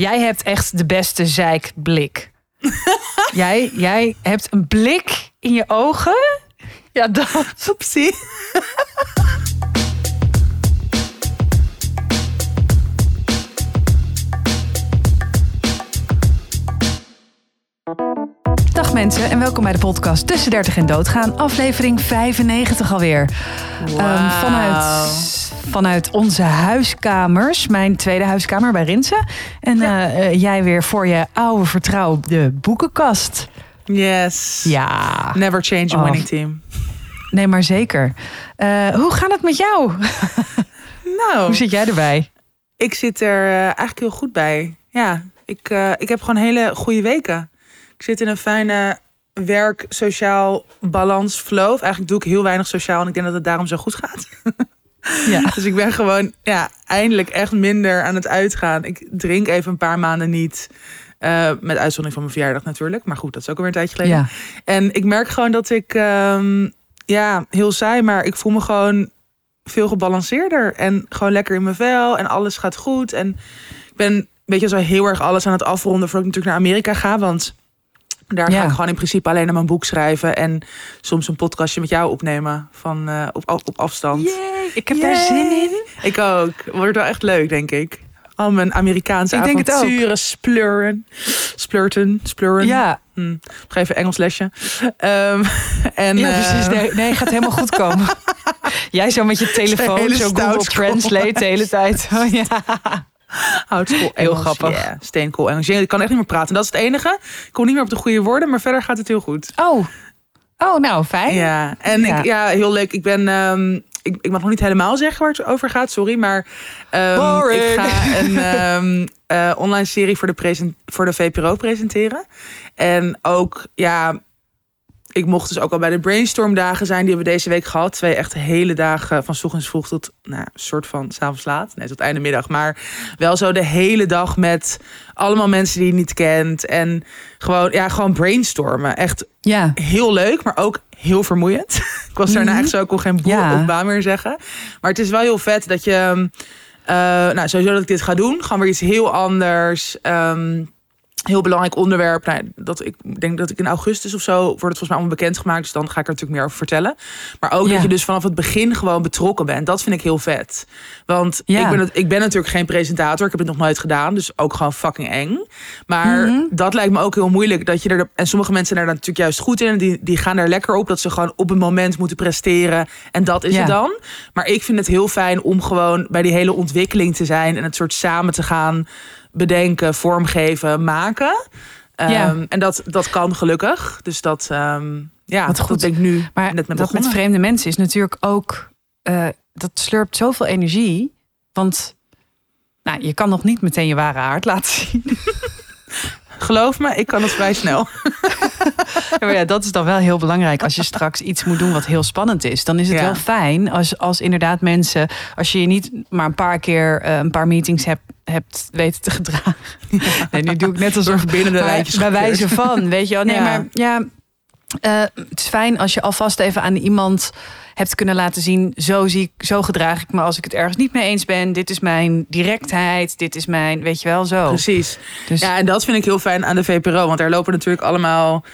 Jij hebt echt de beste zeikblik. jij, jij hebt een blik in je ogen. Ja, dat. Oepsie. Mensen en welkom bij de podcast Tussen 30 en Doodgaan, aflevering 95 alweer. Ehm, vanuit, vanuit onze huiskamers, mijn tweede huiskamer bij Rinsen. En eh, eh, jij weer voor je oude vertrouwde boekenkast. Yes. Ja. Never change a Oh. winning team. Nee, maar zeker. Eh, hoe gaat het met jou? Nou, Hoe zit jij erbij? ik zit er eigenlijk heel goed bij. Ja, ik, ik heb gewoon hele goede weken. Ik zit in een fijne werk, sociaal balans, flow. Eigenlijk doe ik heel weinig sociaal en ik denk dat het daarom zo goed gaat. Ja. Dus ik ben gewoon ja, eindelijk echt minder aan het uitgaan. Ik drink even een paar maanden niet. Eh, met uitzondering van mijn verjaardag natuurlijk. Maar goed, dat is ook alweer een tijdje geleden. Ja. En ik merk gewoon dat ik, ehm, ja, heel saai, maar ik voel me gewoon veel gebalanceerder. En gewoon lekker in mijn vel en alles gaat goed. En ik ben, weet je, zo heel erg alles aan het afronden voordat ik natuurlijk naar Amerika ga. Want daar Ja. ga ik gewoon in principe alleen aan mijn boek schrijven. En soms een podcastje met jou opnemen van, eh, op, op afstand. Yay, ik heb Yay. daar zin in. Ik ook. Wordt wel echt leuk, denk ik. Al mijn Amerikaanse Ik denk het ook. splurren. Splurten, splurren. Ja, Hm, even Engels lesje. Ehm, en, ja eh, precies. Nee, nee, gaat helemaal goed komen. Jij zo met je telefoon, zo Google Translate de hele tijd. Oh, ja. Oudschool Heel grappig. Ja, steenkool Engels. Ik kan echt niet meer praten. Dat is het enige. Ik kom niet meer op de goede woorden, maar verder gaat het heel goed. Oh. oh, nou fijn. Ja, en Ja. Ik, ja, heel leuk. Ik ben... ehm, ik, ik mag nog niet helemaal zeggen waar het over gaat, sorry. Maar ehm, ik ga een ehm, eh, online serie voor de, present, voor de VPRO presenteren. En ook, ja, ik mocht dus ook al bij de brainstormdagen zijn. Die hebben we deze week gehad. Twee echt hele dagen van 's ochtends vroeg tot, nou, een soort van 's avonds laat. Nee, tot einde middag. Maar wel zo de hele dag met allemaal mensen die je niet kent. En gewoon, ja, gewoon brainstormen. Echt Ja. heel leuk, maar ook heel vermoeiend. ik was daarna Mhm. echt zo, ik kon geen boel Ja. op baan meer zeggen. Maar het is wel heel vet dat je... ehm, eh, nou, sowieso dat ik dit ga doen. Gewoon weer iets heel anders. Ehm, heel belangrijk onderwerp. Nou, dat ik denk dat ik in augustus of zo wordt het volgens mij allemaal bekendgemaakt. Dus dan ga ik er natuurlijk meer over vertellen. Maar ook Ja. dat je dus vanaf het begin gewoon betrokken bent. Dat vind ik heel vet. Want Ja. ik, ben het, ik ben natuurlijk geen presentator. Ik heb het nog nooit gedaan. Dus ook gewoon fucking eng. Maar Mhm. dat lijkt me ook heel moeilijk. Dat je er, en sommige mensen zijn daar natuurlijk juist goed in. En die, die gaan er lekker op. Dat ze gewoon op een moment moeten presteren. En dat is Ja. het dan. Maar ik vind het heel fijn om gewoon bij die hele ontwikkeling te zijn. En het soort samen te gaan bedenken, vormgeven, maken. Ehm. En dat, dat kan gelukkig. Dus dat, ehm, ja, Wat dat goed. ben ik nu Maar net met dat begonnen. met vreemde mensen is natuurlijk ook... eh, dat slurpt zoveel energie. Want nou, je kan nog niet meteen je ware aard laten zien. Geloof me, ik kan het vrij snel. Ja, maar ja, dat is dan wel heel belangrijk. Als je straks iets moet doen wat heel spannend is, dan is het Ja. wel fijn als, als inderdaad mensen, als je je niet maar een paar keer eh, een paar meetings hebt, hebt weten te gedragen. Nee, nu doe ik net alsof binnen de lijntjes bij wijze van, weet je wel. Nee, Ja. maar ja, eh, het is fijn als je alvast even aan iemand hebt kunnen laten zien, zo zie ik, zo gedraag ik me als ik het ergens niet mee eens ben. Dit is mijn directheid, dit is mijn, weet je wel, zo. Precies. Dus Ja, en dat vind ik heel fijn aan de VPRO. Want daar lopen natuurlijk allemaal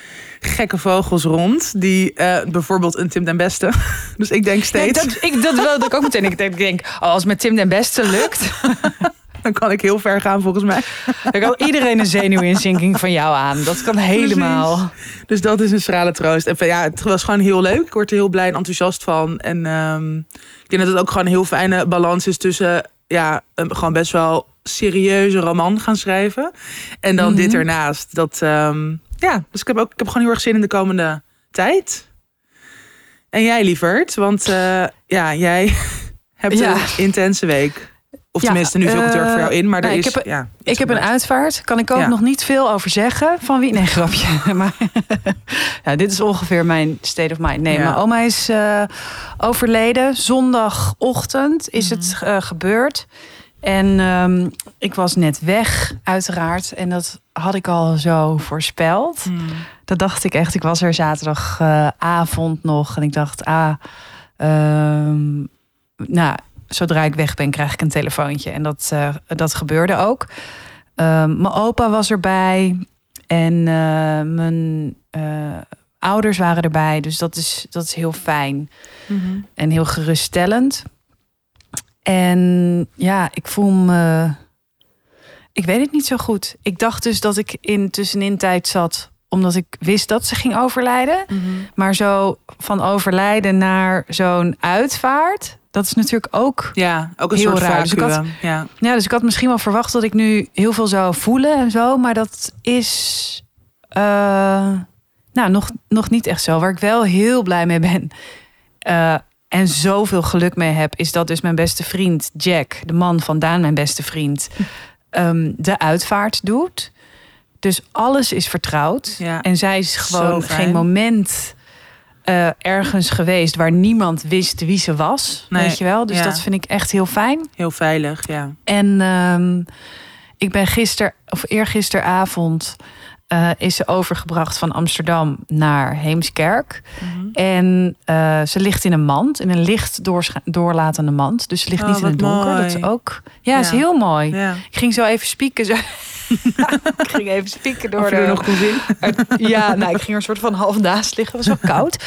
gekke vogels rond. Die eh, bijvoorbeeld een Tim den Beste. Dus ik denk Nee, steeds, dat, ik, dat wilde ik ook meteen. Ik denk, ik denk oh, als het met Tim den Beste lukt, dan kan ik heel ver gaan volgens mij. dan kan iedereen een zenuwinzinking van jou aan. Dat kan helemaal. Dus dat is een schrale troost. En ja, het was gewoon heel leuk. Ik word er heel blij en enthousiast van. En ehm, ik denk dat het ook gewoon een heel fijne balans is tussen... ja, een, gewoon best wel serieuze roman gaan schrijven. En dan Mhm. dit ernaast. Dat, ehm, ja, dus ik heb, ook, ik heb gewoon heel erg zin in de komende tijd. En jij, lieverd? Want eh, ja, jij hebt Ja. een intense week. Of Ja, tenminste, nu vul ik het eh, voor jou in. Maar er nou, ik is, heb- ja, Ik heb een uitvaart. Kan ik ook Ja. nog niet veel over zeggen. Van wie? Nee, grapje. Maar ja, dit is ongeveer mijn state of mind. Nee, mijn oma is eh, overleden. Zondagochtend is het Mhm. eh, gebeurd. En ehm, ik was net weg, uiteraard. En dat had ik al zo voorspeld. Hmm. Dat dacht ik echt. Ik was er zaterdagavond nog. En ik dacht, ah, ehm, nou, zodra ik weg ben, krijg ik een telefoontje. En dat, eh, dat gebeurde ook. Ehm, mijn opa was erbij. En eh, mijn eh, ouders waren erbij. Dus dat is, dat is heel fijn. Mhm. En heel geruststellend. En ja, ik voel me. Ik weet het niet zo goed. Ik dacht dus dat ik in tussenin tijd zat, omdat ik wist dat ze ging overlijden. Mhm. Maar zo van overlijden naar zo'n uitvaart, dat is natuurlijk ook. Ja, ook een Heel soort raar. Dus ik had-. Ja. Ja, dus ik had misschien wel verwacht dat ik nu heel veel zou voelen en zo, maar dat is. eh, nou, nog, nog niet echt zo. Waar ik wel heel blij mee ben. eh, en zoveel geluk mee heb, is dat dus mijn beste vriend Jack, de man van Daan, mijn beste vriend, ehm, de uitvaart doet. Dus alles is vertrouwd. Ja. En zij is gewoon geen moment eh, ergens geweest waar niemand wist wie ze was. Nee, Weet je wel? Dus ja. dat vind ik echt heel fijn. Heel veilig, ja. En ehm, ik ben gisteren of eergisteravond eh, is ze overgebracht van Amsterdam naar Heemskerk. Mhm. En eh, ze ligt in een mand, in een licht doorlatende mand. Dus ze ligt Oh, niet in het donker. Dat is ook. Ja, is heel mooi. Ja. Ik ging zo even spieken. Ik ging even spieken door de. er nog zien. uit- ja, nou, ik ging er een soort van half naast liggen. Het was wel koud.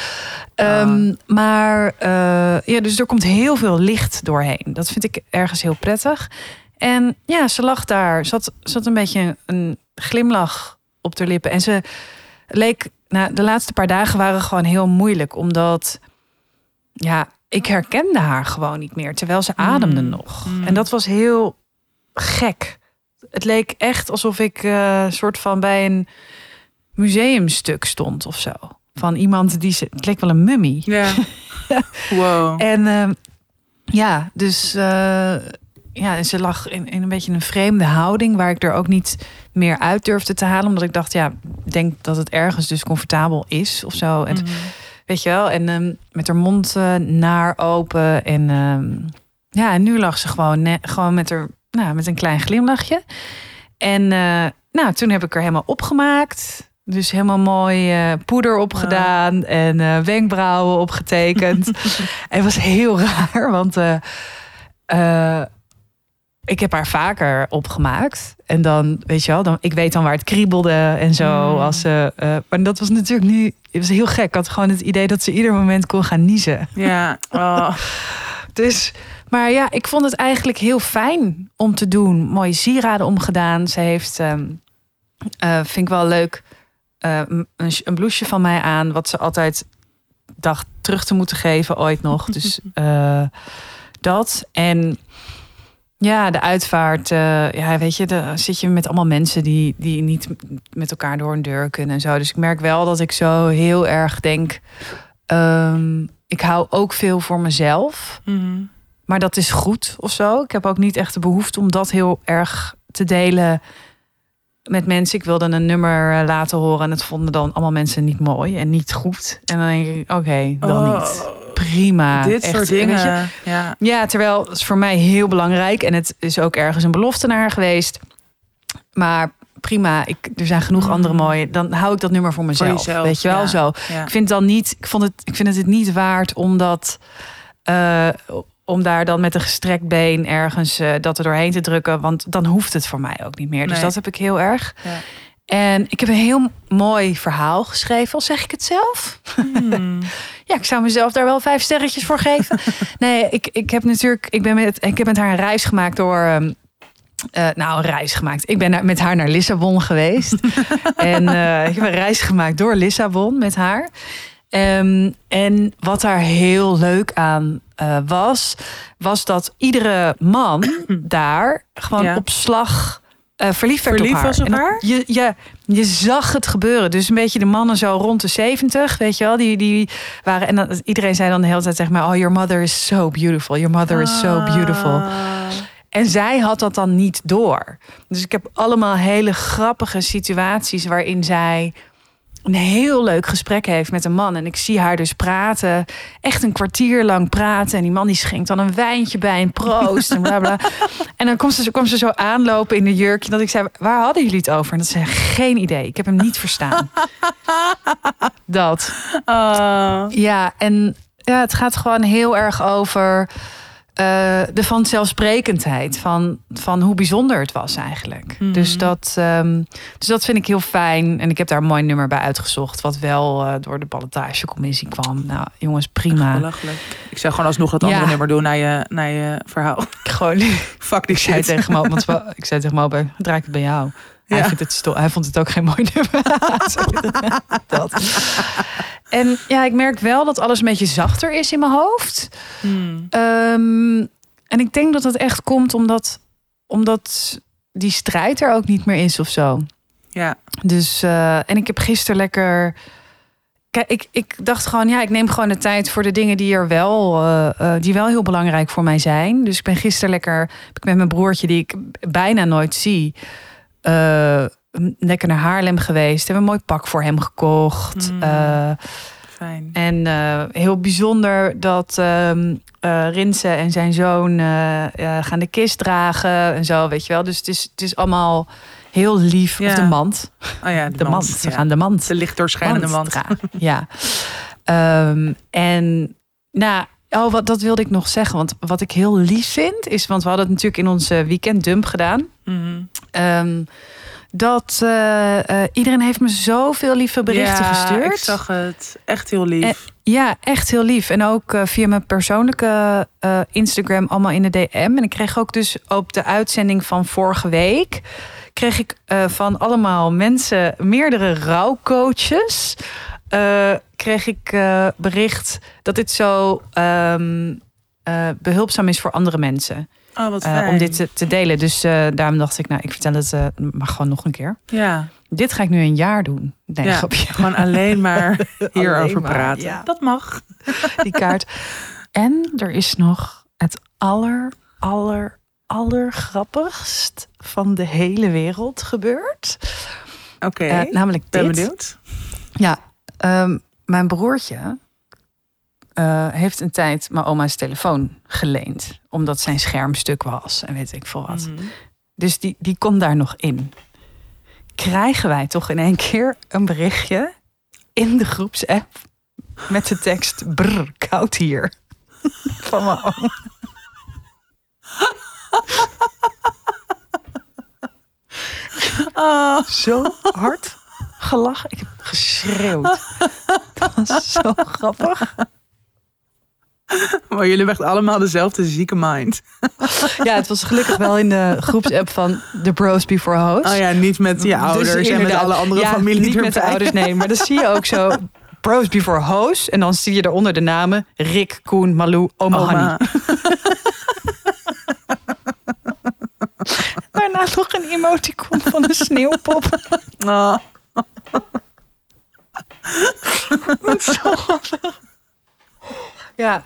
Ehm, maar eh, ja, dus er komt heel veel licht doorheen. Dat vind ik ergens heel prettig. En ja, ze lag daar. Ze had, ze had een beetje een glimlach op haar lippen. En ze leek... Nou, de laatste paar dagen waren gewoon heel moeilijk. Omdat... Ja, ik herkende haar gewoon niet meer. Terwijl ze ademde Mm. nog. Mm. En dat was heel gek. Het leek echt alsof ik eh soort van bij een museumstuk stond of zo. Van iemand die ze. Het leek wel een mummie. Ja. Wow. En ehm, ja, dus eh, ja, en ze lag in, in een beetje een vreemde houding waar ik er ook niet meer uit durfde te halen, omdat ik dacht, ja, ik denk dat het ergens dus comfortabel is of zo. En Mhm. weet je wel, en ehm, met haar mond eh, naar open en ehm, ja, en nu lag ze gewoon, gewoon met haar, nou, met een klein glimlachje. En eh, nou, toen heb ik er helemaal opgemaakt. Dus helemaal mooi eh, poeder opgedaan en eh, wenkbrauwen opgetekend. en het was heel raar, want ik heb haar vaker opgemaakt. En dan, weet je wel, dan, ik weet dan waar het kriebelde en zo. Mm. Als ze, maar dat was natuurlijk nu, het was heel gek. Ik had gewoon het idee dat ze ieder moment kon gaan niezen. Ja. Oh. Dus, maar ja, ik vond het eigenlijk heel fijn om te doen. Mooie sieraden omgedaan. Ze heeft, ehm, eh, vind ik wel leuk, eh, een, een blouseje van mij aan. Wat ze altijd dacht terug te moeten geven ooit nog. Dus eh, dat. En ja, de uitvaart. ja, weet je, dan zit je met allemaal mensen die, die niet met elkaar door een deur kunnen en zo. Dus ik merk wel dat ik zo heel erg denk. ehm, ik hou ook veel voor mezelf. Mhm. Maar dat is goed of zo. Ik heb ook niet echt de behoefte om dat heel erg te delen met mensen. Ik wilde een nummer eh, laten horen en het vonden dan allemaal mensen niet mooi en niet goed. En dan denk ik, oké, dan Oh, niet. Prima. Dit Echt, soort dingen. Ja. Ja, terwijl het is voor mij heel belangrijk en het is ook ergens een belofte naar geweest. Maar prima, ik, er zijn genoeg Mm. andere mooie. Dan hou ik dat nummer voor mezelf. jezelf, weet je wel ja. zo. Ja. Ik vind dan niet, ik vond het, ik vind het het niet waard om dat, eh, om daar dan met een gestrekt been ergens eh, dat er doorheen te drukken, want dan hoeft het voor mij ook niet meer. Dus Nee. dat heb ik heel erg. Ja. En ik heb een heel mooi verhaal geschreven, al zeg ik het zelf. Hmm. Ja, ik zou mezelf daar wel vijf sterretjes voor geven. nee, ik, ik heb natuurlijk, ik ben met, ik heb met haar een reis gemaakt door. eh, nou, een reis gemaakt. Ik ben naar- met haar naar Lissabon geweest. en eh, ik heb een reis gemaakt door Lissabon met haar. Ehm, en wat daar heel leuk aan eh, was, was dat iedere man daar gewoon Ja. op slag eh, verliefd werd Verliefd op haar. was op haar? Je, je, je zag het gebeuren. Dus een beetje de mannen zo rond de 70, weet je wel, die, die waren. En dan, iedereen zei dan de hele tijd tegen mij: Oh, your mother is so beautiful. Your mother is so beautiful. Ah. En zij had dat dan niet door. Dus ik heb allemaal hele grappige situaties waarin zij een heel leuk gesprek heeft met een man. En ik zie haar dus praten, echt een kwartier lang praten. En die man die schenkt dan een wijntje bij en proost en bla bla. En dan komt ze, kwam ze zo aanlopen in de jurkje. Dat ik zei, waar hadden jullie het over? En dat ze geen idee. Ik heb hem niet verstaan. dat. Ah. Ja, en ja, het gaat gewoon heel erg over eh, de vanzelfsprekendheid van, van hoe bijzonder het was eigenlijk. Mhm. Dus, dat, ehm, dus dat vind ik heel fijn. En ik heb daar een mooi nummer bij uitgezocht, wat wel eh, door de ballotagecommissie kwam. Nou, jongens, prima. Belachelijk. Ik zou gewoon alsnog dat andere Ja. nummer doen naar je, naar je verhaal. Gewoon, Fuck die ik zei shit. tegen Mo, want ik zei tegen Mo, draai ik het bij jou. Hij, Ja. vindt het hij vond het ook geen mooi nummer. dat. En ja, ik merk wel dat alles een beetje zachter is in mijn hoofd. Hmm. Ehm, en ik denk dat dat echt komt omdat, omdat die strijd er ook niet meer is of zo. Ja. Dus, eh, en ik heb gisteren lekker. Kijk, ik, ik dacht gewoon, ja, ik neem gewoon de tijd voor de dingen die er wel, eh, eh, die wel heel belangrijk voor mij zijn. Dus ik ben gisteren lekker, heb ik met mijn broertje, die ik bijna nooit zie, eh, lekker naar Haarlem geweest. Hebben een mooi pak voor hem gekocht. Mm. Eh, Fijn. en eh, heel bijzonder dat eh, Rinse en zijn zoon gaan de kist dragen en zo, weet je wel. Dus het is, het is allemaal heel lief. Ja. Of de mand. Oh ja, De mand. Ze ja. gaan de mand. De licht doorschijnende mand mand. Ja. Ehm, en nou, oh, wat, dat wilde ik nog zeggen. Want wat ik heel lief vind, is, want we hadden het natuurlijk in onze weekenddump gedaan. Mhm. Ehm, dat eh, eh, iedereen heeft me zoveel lieve berichten ja, gestuurd. ik zag het. Echt heel lief. Ja, echt heel lief. En ook eh, via mijn persoonlijke Instagram allemaal in de DM. En ik kreeg ook dus op de uitzending van vorige week... kreeg ik van allemaal mensen, meerdere rouwcoaches... eh, kreeg ik eh, bericht dat dit zo ehm, eh, behulpzaam is voor andere mensen. oh, wat fijn. om dit te, te delen. Dus daarom dacht ik, nou, ik vertel het maar gewoon nog een keer. Ja, Dit ga ik nu een jaar doen. Nee, Ja. grapje. gewoon alleen maar hierover Alleen maar, praten. ja. Dat mag. die kaart. En er is nog het aller, aller, allergrappigst van de hele wereld gebeurd. Oké, namelijk ben dit. benieuwd. Ja, ehm, mijn broertje eh, heeft een tijd mijn oma's telefoon geleend. Omdat zijn scherm stuk was en weet ik veel wat. Mhm. Dus die, die kon daar nog in. Krijgen wij toch in één keer een berichtje in de groepsapp met de tekst brr, koud hier. Van mijn oom. Oh, Zo hard gelachen. Ik heb geschreeuwd. Dat was zo grappig. maar jullie hebben echt allemaal dezelfde zieke mind. Ja, het was gelukkig wel in de groepsapp van The Bros Before Host. Oh ja, niet met je ouders en met Dus alle andere ja, familie Niet met de erbij. ouders, nee. Maar dan zie je ook zo Bros Before Host. En dan zie je eronder de namen Rick, Koen, Malou, Oma. Oma. Daarna nog een emoticon van een sneeuwpop. Oh. Ja.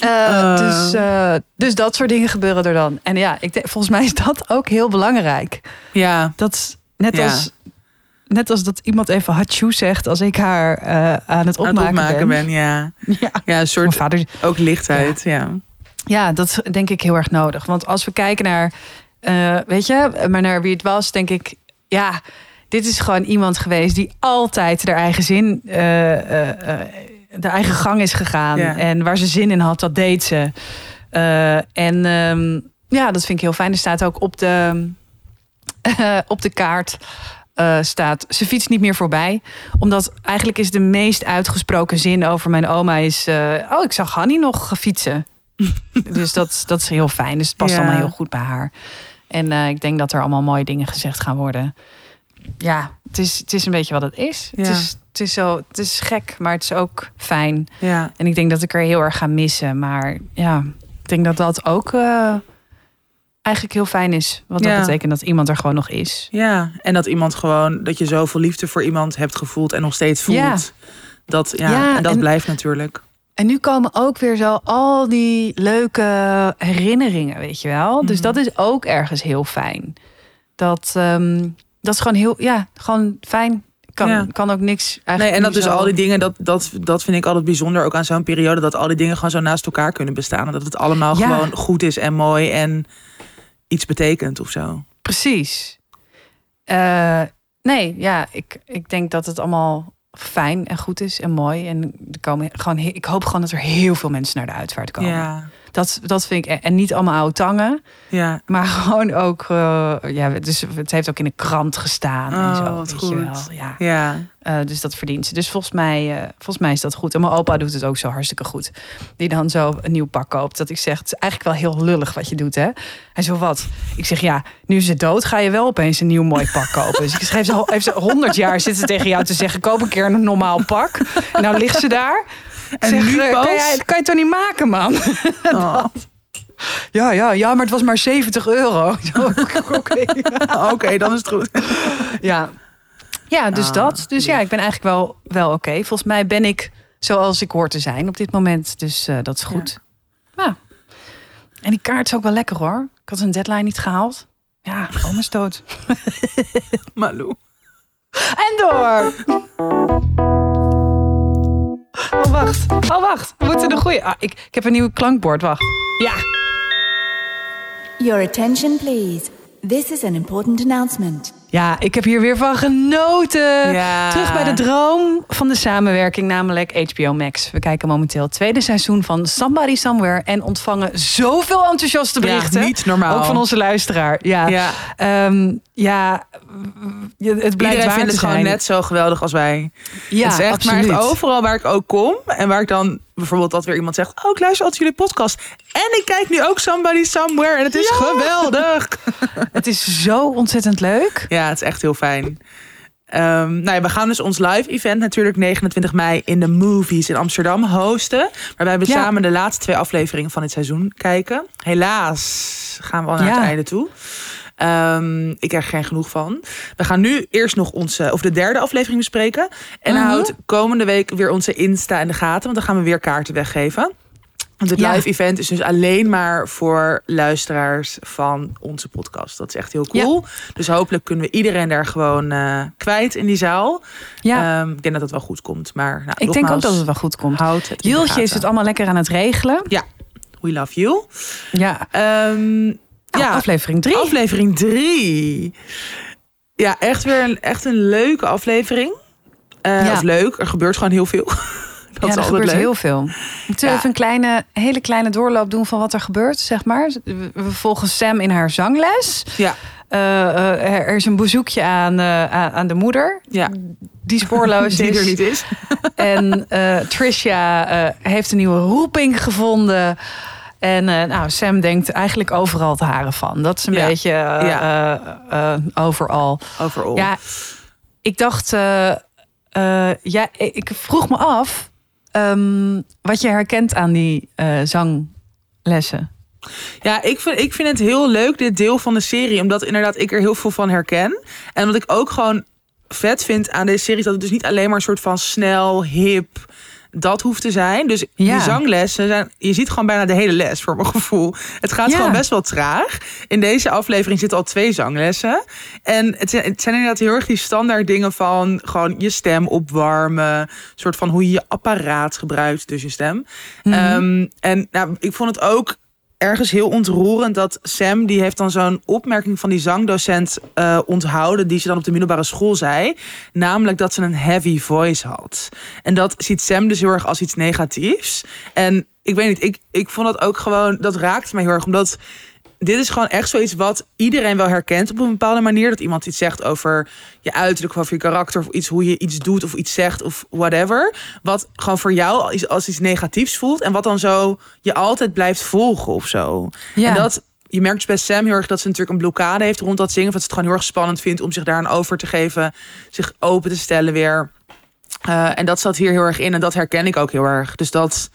Eh. dus, eh, dus dat soort dingen gebeuren er dan. En ja, ik denk, volgens mij is dat ook heel belangrijk. Ja, Dat is net, Ja. als, net als dat iemand even hatsjoe zegt als ik haar aan het aan het opmaken, ben. ben. Ja. Ja. ja, een soort vader, ook lichtheid. Ja. ja, dat is denk ik heel erg nodig. Want als we kijken naar, weet je, maar naar wie het was, denk ik, ja, dit is gewoon iemand geweest die altijd haar eigen zin, eh, eh, eh, de eigen gang is gegaan. Ja. En waar ze zin in had, dat deed ze. En ehm, ja, dat vind ik heel fijn. Er staat ook op de, op de kaart. staat, ze fietst niet meer voorbij. Omdat eigenlijk is de meest uitgesproken zin over mijn oma is... oh, ik zag Hanny nog fietsen. dus dat, dat is heel fijn. Dus het past Ja. allemaal heel goed bij haar. En ik denk dat er allemaal mooie dingen gezegd gaan worden. Ja, het is, het is een beetje wat het is. Het, is het is zo, het is gek, maar het is ook fijn. Ja. En ik denk dat ik er heel erg ga missen. Maar ja, ik denk dat dat ook eh, eigenlijk heel fijn is. Want dat Ja. betekent dat iemand er gewoon nog is. ja, en dat iemand gewoon, dat je zoveel liefde voor iemand hebt gevoeld en nog steeds voelt. Ja. Dat, ja, Ja, en dat en- blijft natuurlijk. En nu komen ook weer zo al die leuke herinneringen, weet je wel. Dus Mhm. dat is ook ergens heel fijn. Dat, ehm, dat is gewoon heel, ja, gewoon fijn. Kan, Ja. kan ook niks eigenlijk. Nee, en dat dus zo- al die dingen, dat, dat, dat vind ik altijd bijzonder ook aan zo'n periode. Dat al die dingen gewoon zo naast elkaar kunnen bestaan. En dat het allemaal Ja. gewoon goed is en mooi en iets betekent of zo. Precies. Eh, nee, ja, ik, ik denk dat het allemaal fijn en goed is en mooi. En er komen gewoon, ik hoop gewoon dat er heel veel mensen naar de uitvaart komen. Ja, Dat, dat vind ik. En niet allemaal oude tangen. Ja. Maar gewoon ook. eh, ja, dus het heeft ook in de krant gestaan. en Oh, zo, wat weet goed. je wel. Ja. Ja. Eh, dus dat verdient ze. Dus volgens mij, eh, volgens mij is dat goed. En mijn opa doet het ook zo hartstikke goed. Die dan zo een nieuw pak koopt. Dat ik zeg, het is eigenlijk wel heel lullig wat je doet, hè? Hij zo, wat? Ik zeg, ja, nu is ze dood, ga je wel opeens een nieuw mooi pak kopen. Dus ik schreef ze, heeft ze honderd jaar zitten tegen jou te zeggen, koop een keer een normaal pak. En nou ligt ze daar. En Zeg, nu pas? kan, jij, kan je het toch niet maken, man? Oh. Ja, ja, ja, maar het was maar 70 euro. Oké. Dan is het goed. Ja, ja dus Ah, dat. Dus ja, ik ben eigenlijk wel, wel oké. Volgens mij ben ik zoals ik hoor te zijn op dit moment. Dus eh, dat is goed. Ja. En die kaart is ook wel lekker hoor. Ik had een deadline niet gehaald. Ja, oma is dood. Malou. En door! Oh, wacht. Oh, wacht. We moeten de goeie... Ah, ik, ik heb een nieuw klankbord. Wacht. Ja. Your attention, please. This is an important announcement. Ja, ik heb hier weer van genoten. Ja. Terug bij de droom van de samenwerking, namelijk HBO Max. We kijken momenteel het tweede seizoen van Somebody Somewhere en ontvangen zoveel enthousiaste Ja, berichten. niet normaal. Ook van onze luisteraar. Ja, Ja. Ehm, ja ja, het blijkt Iedereen vindt het gewoon zijn. net zo geweldig als wij. Ja, het echt, maar absoluut. echt overal waar ik ook kom. En waar ik dan bijvoorbeeld dat weer iemand zegt... Oh, ik luister altijd jullie podcast. En ik kijk nu ook Somebody Somewhere. En het is Ja. geweldig. Het is zo ontzettend leuk. Ja, het is echt heel fijn. Ehm, nou ja, we gaan dus ons live event natuurlijk 29 mei in de Movies in Amsterdam hosten. Waarbij we Ja. samen de laatste twee afleveringen van dit seizoen kijken. Helaas gaan we al naar Ja. het einde toe. Ehm, ik krijg er geen genoeg van. We gaan nu eerst nog onze, of de derde aflevering bespreken. En Mhm. houd komende week weer onze Insta in de gaten. Want dan gaan we weer kaarten weggeven. Want het Ja. live event is dus alleen maar voor luisteraars van onze podcast. Dat is echt heel cool. Dus hopelijk kunnen we iedereen daar gewoon eh, kwijt in die zaal. Ja, Ehm, ik denk dat het wel goed komt. Maar nou, ik denk ook dat het wel goed komt. Houd het Jultje is het allemaal lekker aan het regelen. We love you. Ja, Ehm, ja. ja, aflevering drie. aflevering drie. Ja, echt weer een, echt een leuke aflevering. Ja. Of leuk, er gebeurt gewoon heel veel. dat ja, is er gebeurt leuk. heel veel. Moeten we Ja. even een kleine, hele kleine doorloop doen van wat er gebeurt, zeg maar? We volgen Sam in haar zangles. Ja, Eh, eh, er is een bezoekje aan, aan de moeder, ja. die spoorloos die is. er niet is. En Tricia heeft een nieuwe roeping gevonden. En eh, nou, Sam denkt eigenlijk overal te haren van. Dat is een Ja. beetje eh, Ja. eh, overal. Overal. Ja, ik dacht, ja, ik vroeg me af ehm, wat je herkent aan die zanglessen. Ja, ik vind, ik vind het heel leuk, dit deel van de serie. Omdat inderdaad ik er heel veel van herken. En omdat ik ook gewoon vet vind aan deze serie... dat het dus niet alleen maar een soort van snel, hip... Dat hoeft te zijn. Dus Ja. die zanglessen zijn. Je ziet gewoon bijna de hele les voor mijn gevoel. Het gaat Ja. gewoon best wel traag. In deze aflevering zitten al twee zanglessen. En het zijn, het zijn inderdaad heel erg die standaard dingen van gewoon je stem opwarmen. soort van hoe je je apparaat gebruikt, dus je stem. Mhm. Ehm, en nou, ik vond het ook ergens heel ontroerend dat Sam, die heeft dan zo'n opmerking van die zangdocent eh, onthouden, die ze dan op de middelbare school zei. Namelijk dat ze een heavy voice had. En dat ziet Sam dus heel erg als iets negatiefs. En ik weet niet, ik, ik vond dat ook gewoon, dat raakte mij heel erg, omdat dit is gewoon echt zoiets wat iedereen wel herkent op een bepaalde manier. Dat iemand iets zegt over je uiterlijk, of over je karakter, of iets hoe je iets doet of iets zegt of whatever. Wat gewoon voor jou als, als iets negatiefs voelt en wat dan zo je altijd blijft volgen of zo. Ja. En dat je merkt dus bij Sam heel erg dat ze natuurlijk een blokkade heeft rond dat zingen. Of dat ze het gewoon heel erg spannend vindt om zich daaraan over te geven, zich open te stellen weer. Eh, en dat zat hier heel erg in en dat herken ik ook heel erg. Dus dat.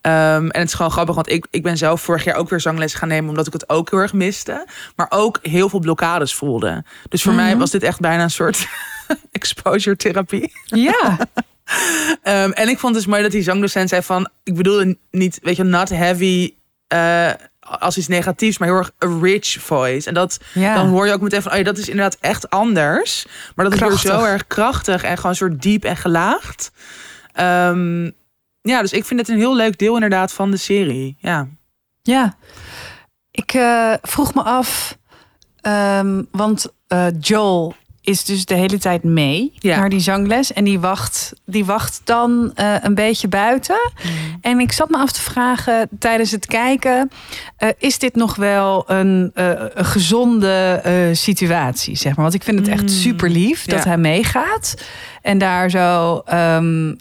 Ehm, en het is gewoon grappig, want ik, ik ben zelf vorig jaar ook weer zangles gaan nemen, omdat ik het ook heel erg miste. Maar ook heel veel blokkades voelde. Dus voor mij was dit echt bijna een soort exposure therapie. Ja, Ehm, en ik vond het dus mooi dat die zangdocent zei van... Ik bedoel niet, weet je, not heavy eh, als iets negatiefs... maar heel erg a rich voice. En dat, Ja. dan hoor je ook meteen van... Oh ja, dat is inderdaad echt anders. Maar dat is weer zo erg krachtig en gewoon een soort diep en gelaagd. Ehm, ja, dus ik vind het een heel leuk deel inderdaad van de serie. Ja, ja. Ik eh, vroeg me af, ehm, want eh, Joel is dus de hele tijd mee Ja. naar die zangles. En die wacht, die wacht dan eh, een beetje buiten. Mm. En ik zat me af te vragen tijdens het kijken... is dit nog wel een, een gezonde situatie, zeg maar? Want ik vind het echt Mm. super lief dat Ja. hij meegaat. En daar zo... ehm,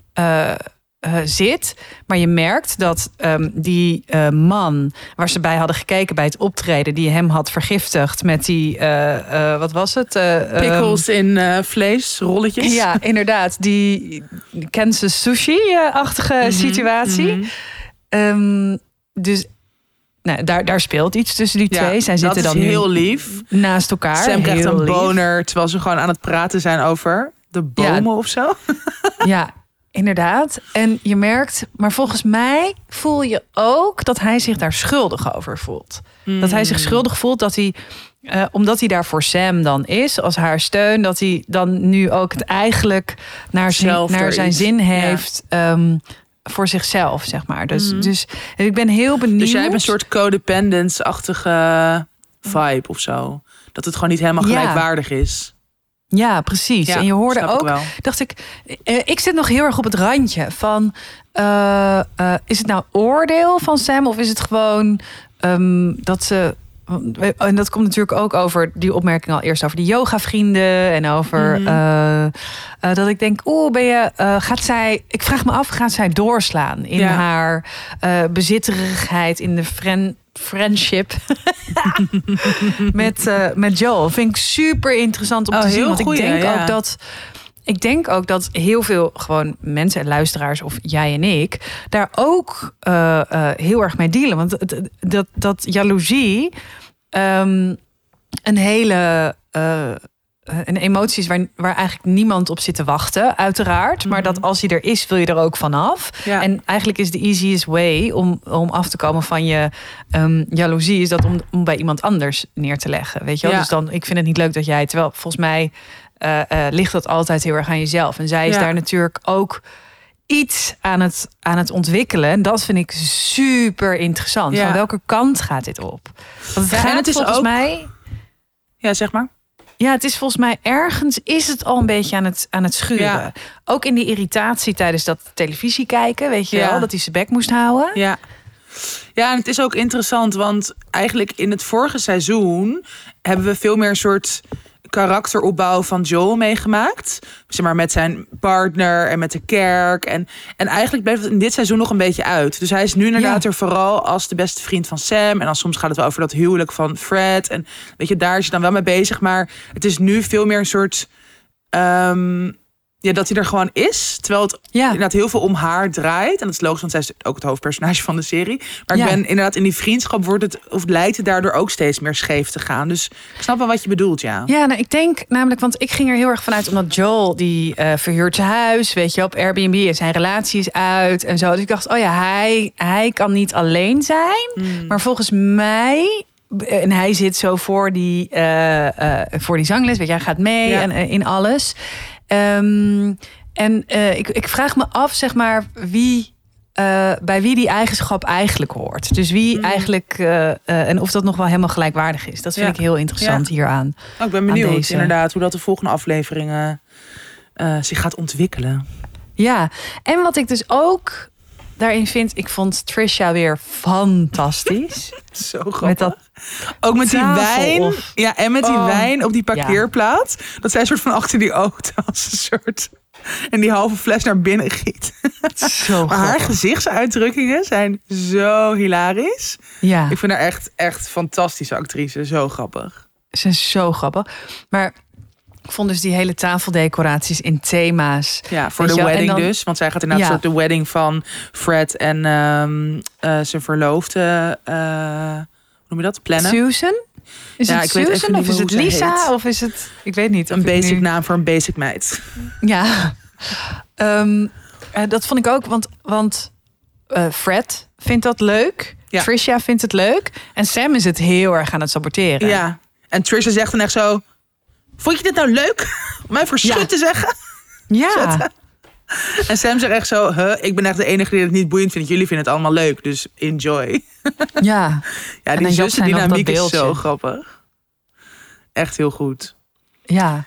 eh, zit. Maar je merkt dat ehm, die eh, man waar ze bij hadden gekeken bij het optreden, die hem had vergiftigd met die, eh, wat was het? Eh, ehm, Pickles in vlees, rolletjes. ja, inderdaad. Die Kansas sushi-achtige Mhm, situatie. mhm. Ehm, dus nou, daar, daar speelt iets tussen die Ja, twee. Zij dat zitten is dan nu heel lief. naast elkaar. Sam krijgt een lief. boner terwijl ze gewoon aan het praten zijn over de bomen of zo. Ja, inderdaad. En je merkt, maar volgens mij voel je ook dat hij zich daar schuldig over voelt. Dat hij Hmm. zich schuldig voelt dat hij, eh, omdat hij daar voor Sam dan is, als haar steun, dat hij dan nu ook het eigenlijk naar Zelf naar zijn iets. zin Ja. heeft. ehm, voor zichzelf, zeg maar. Dus, Mhm. dus ik ben heel benieuwd. Dus jij hebt een soort codependence-achtige vibe of zo. Dat het gewoon niet helemaal Ja. gelijkwaardig is. Ja, precies. Ja, en je hoorde ik ook, dacht ik, eh, ik zit nog heel erg op het randje van, eh, eh, is het nou oordeel van Sam of is het gewoon ehm, dat ze, en dat komt natuurlijk ook over die opmerking al eerst over die yoga vrienden en over Mhm. dat ik denk, oeh, ben je, gaat zij, ik vraag me af, gaat zij doorslaan in Ja. haar bezitterigheid in de friend friendship met, eh, met Joel. Vind ik super interessant om Oh, te zien. Want goeie, ik denk ja. ook dat. Ik denk ook dat heel veel gewoon mensen en luisteraars, of jij en ik, daar ook eh, eh, heel erg mee dealen. Want het- dat, dat jaloezie ehm, een hele. Eh, een emotie is waar, waar eigenlijk niemand op zit te wachten, uiteraard. Maar dat als hij er is, wil je er ook vanaf. Mhm. Ja. En eigenlijk is de easiest way om, om af te komen van je ehm, jaloezie, is dat om, om bij iemand anders neer te leggen. Weet je wel? Ja. Dus dan, ik vind het niet leuk dat jij, terwijl volgens mij eh, eh, ligt dat altijd heel erg aan jezelf. En zij is Ja. daar natuurlijk ook iets aan het, aan het ontwikkelen. En dat vind ik super interessant. Ja. Van welke kant gaat dit op? Want het gaat is volgens ook- mij. Ja, zeg maar. Ja, het is volgens mij ergens is het al een beetje aan het, aan het schuren. Ja. Ook in die irritatie tijdens dat televisie kijken, weet je Ja. wel, dat hij zijn bek moest houden. Ja. Ja, en het is ook interessant, want eigenlijk in het vorige seizoen hebben we veel meer een soort karakteropbouw van Joel meegemaakt. Zeg maar met zijn partner en met de kerk. En, en eigenlijk bleef het in dit seizoen nog een beetje uit. Dus hij is nu inderdaad Ja. er vooral als de beste vriend van Sam. En dan soms gaat het wel over dat huwelijk van Fred. En weet je, daar is hij dan wel mee bezig. Maar het is nu veel meer een soort. ehm, ja, dat hij er gewoon is. Terwijl het Ja. inderdaad heel veel om haar draait. En dat is logisch, want zij is ook het hoofdpersonage van de serie. Maar Ja. ik ben inderdaad in die vriendschap wordt het, of lijkt het daardoor ook steeds meer scheef te gaan. Dus ik snap wel wat je bedoelt, ja. Ja, nou, ik denk namelijk, want ik ging er heel erg vanuit, omdat Joel die eh, verhuurt zijn huis, weet je, op Airbnb en zijn relatie is uit en zo. Dus ik dacht, oh ja, hij, hij kan niet alleen zijn. Hmm. Maar volgens mij, en hij zit zo voor die, eh, eh, voor die zangles, weet je, hij gaat mee Ja. en, eh, in alles. Ehm, en eh, ik, ik vraag me af, zeg maar, wie. eh, bij wie die eigenschap eigenlijk hoort. Dus wie Hmm. eigenlijk. eh, en of dat nog wel helemaal gelijkwaardig is. Dat vind Ja. ik heel interessant Ja. hieraan. Oh, ik ben benieuwd deze. inderdaad hoe dat de volgende afleveringen zich gaat ontwikkelen. Ja, en wat ik dus ook daarin vind, ik vond Trisha weer fantastisch. Zo grappig. Met dat ook met die wijn. of- Ja, en met die Oh. wijn op die parkeerplaats. Dat zij een soort van achter die auto als een soort... En die halve fles naar binnen giet. zo Maar haar gezichtsuitdrukkingen zijn zo hilarisch. Ja, Ik vind haar echt, echt fantastische actrice. Zo grappig. ze is zo grappig. Maar ik vond dus die hele tafeldecoraties in thema's. Ja, voor de wedding dan- dus. Want zij gaat inderdaad Ja. soort de wedding van Fred en ehm, eh, zijn verloofde... eh, noem je dat? Plannen. Susan? Is Ja, het Susan of is het Lisa? heet. Of is het... Ik weet niet. Een basic nu- naam voor een basic meid. Ja, Ehm, eh, dat vond ik ook, want, want eh, Fred vindt dat leuk. Ja. Trisha vindt het leuk. En Sam is het heel erg aan het saboteren. Ja. En Trisha zegt dan echt zo... Vond je dit nou leuk? Om mij voor Ja. te zeggen? Ja, En Sam zegt echt zo... Huh, ik ben echt de enige die het niet boeiend vindt. Jullie vinden het allemaal leuk. Dus enjoy. ja. Ja, die zussendynamiek is zo grappig. Echt heel goed. ja. Ja,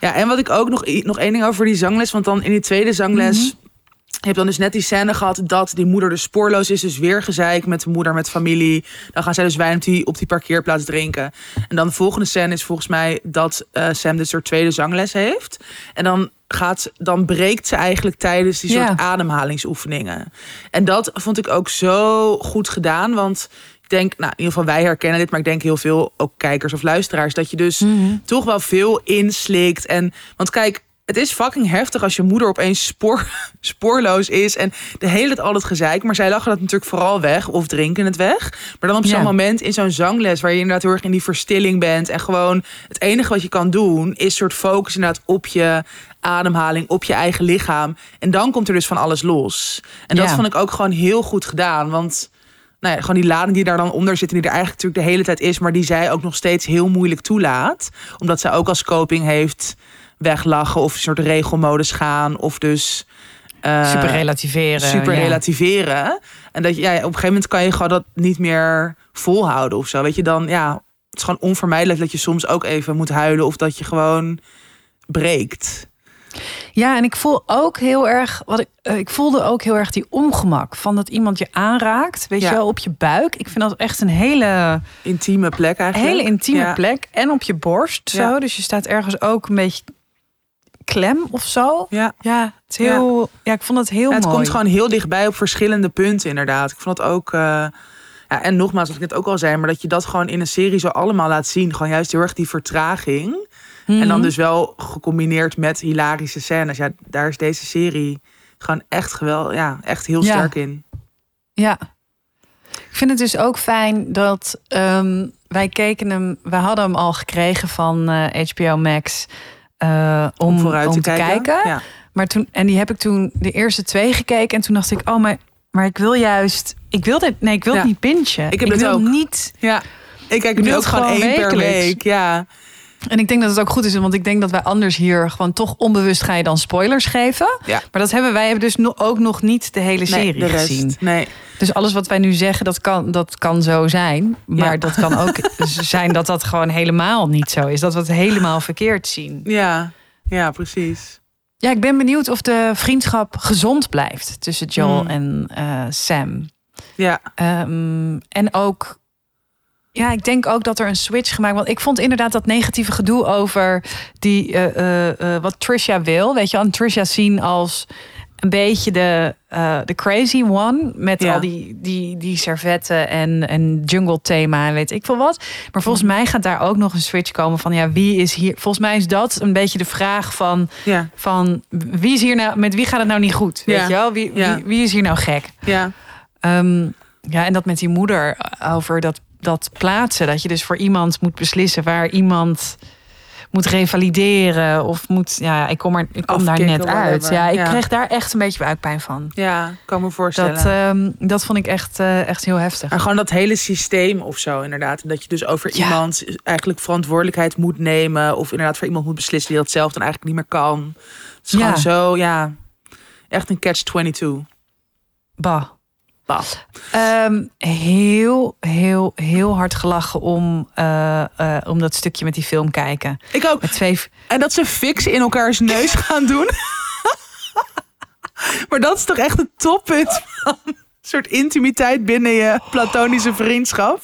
Ja, en wat ik ook nog, nog één ding over die zangles. Want dan in die tweede zangles. Mhm. Je hebt dan dus net die scène gehad dat die moeder dus spoorloos is. Dus weer gezeik met de moeder, met familie. Dan gaan zij dus wijn op die, op die parkeerplaats drinken. En dan de volgende scène is volgens mij dat eh, Sam dus haar tweede zangles heeft. En dan, gaat, dan breekt ze eigenlijk tijdens die soort Ja. ademhalingsoefeningen. En dat vond ik ook zo goed gedaan. Want ik denk, nou in ieder geval wij herkennen dit. Maar ik denk heel veel, ook kijkers of luisteraars. Dat je dus toch wel veel inslikt. En, want kijk, het is fucking heftig als je moeder opeens spoor, spoorloos is. En de hele tijd al het gezeik. Maar zij lachen dat natuurlijk vooral weg. Of drinken het weg. Maar dan op zo'n Ja. moment in zo'n zangles... waar je inderdaad heel erg in die verstilling bent. En gewoon het enige wat je kan doen... is soort focus inderdaad op je ademhaling. Op je eigen lichaam. En dan komt er dus van alles los. En dat Ja. vond ik ook gewoon heel goed gedaan. Want nou ja, gewoon die lading die daar dan onder zit... en die er eigenlijk natuurlijk de hele tijd is... maar die zij ook nog steeds heel moeilijk toelaat. Omdat zij ook als coping heeft weglachen... of een soort regelmodus gaan. Of dus... eh, Super relativeren. super ja. relativeren. En dat je, ja, op een gegeven moment kan je gewoon dat niet meer volhouden of zo. Weet je dan, ja, het is gewoon onvermijdelijk dat je soms ook even moet huilen of dat je gewoon breekt. Ja, en ik voel ook heel erg, wat ik, eh, ik voelde ook heel erg die ongemak van dat iemand je aanraakt, weet Ja. je wel, op je buik. Ik vind dat echt een hele, Intieme plek eigenlijk. hele intieme Ja. plek en op je borst. Zo. Dus je staat ergens ook een beetje klem of zo. Ja. Ja, het is heel, ja. ik vond het heel Ja, het mooi. komt gewoon heel dichtbij op verschillende punten, inderdaad. Ik vond het ook. eh, ja, en nogmaals, wat ik net ook al zei, maar dat je dat gewoon in een serie zo allemaal laat zien. Gewoon juist heel erg die vertraging. En dan Mhm. dus wel gecombineerd met hilarische scènes. Ja, daar is deze serie gewoon echt geweldig. Ja, echt heel Ja. sterk in. Ja. Ik vind het dus ook fijn dat ehm, wij keken hem, we hadden hem al gekregen van eh, HBO Max eh, om, Om vooruit om te te kijken. kijken. Ja. Maar toen, en die heb ik toen de eerste twee gekeken. En toen dacht ik, oh, maar, maar ik wil juist. Ik wil dit. Nee, ik wil Ja. het niet pinchen. Ik heb dit wil ook. niet. Ja, ik kijk Ik nu ook gewoon één per week. Ja, En ik denk dat het ook goed is, want ik denk dat wij anders hier gewoon toch onbewust ga je dan spoilers geven. Ja. Maar dat hebben wij hebben dus ook nog niet de hele nee, serie de gezien. Nee, Dus alles wat wij nu zeggen, dat kan, dat kan zo zijn. Maar Ja. dat kan ook zijn dat dat gewoon helemaal niet zo is. Dat we het helemaal verkeerd zien. ja, ja, precies. Ja, ik ben benieuwd of de vriendschap gezond blijft tussen Joel Hmm. en eh, Sam. Ja, Ehm, en ook, ja, ik denk ook dat er een switch gemaakt wordt. Ik vond inderdaad dat negatieve gedoe over die, eh, eh, eh, wat Trisha wil. Weet je, en Trisha zien als een beetje de, de crazy one. Met Ja. al die, die, die servetten en, en jungle thema en weet ik veel wat. Maar volgens Mhm. mij gaat daar ook nog een switch komen van ja, wie is hier? Volgens mij is dat een beetje de vraag van, ja, van wie is hier nou, met wie gaat het nou niet goed? Weet Ja. je wel? Wie, wie, wie is hier nou gek? ja. Ehm, ja, en dat met die moeder over dat, dat plaatsen. Dat je dus voor iemand moet beslissen waar iemand moet revalideren. Of moet, ja, ik kom, er, ik kom daar net uit. Ja, ik Ja. kreeg daar echt een beetje buikpijn van. Ja, kan me voorstellen. Dat, ehm, dat vond ik echt, eh, echt heel heftig. En gewoon dat hele systeem of zo, inderdaad. En dat je dus over Ja. iemand eigenlijk verantwoordelijkheid moet nemen. Of inderdaad voor iemand moet beslissen die dat zelf dan eigenlijk niet meer kan. Het is Ja. gewoon zo, ja. Echt een catch-22. Bah. Bah. Ehm, heel, heel, heel hard gelachen om, eh, eh, om dat stukje met die film kijken. Ik ook. Met twee, En dat ze fix in elkaars neus gaan doen. maar dat is toch echt het toppunt van een soort intimiteit binnen je platonische vriendschap.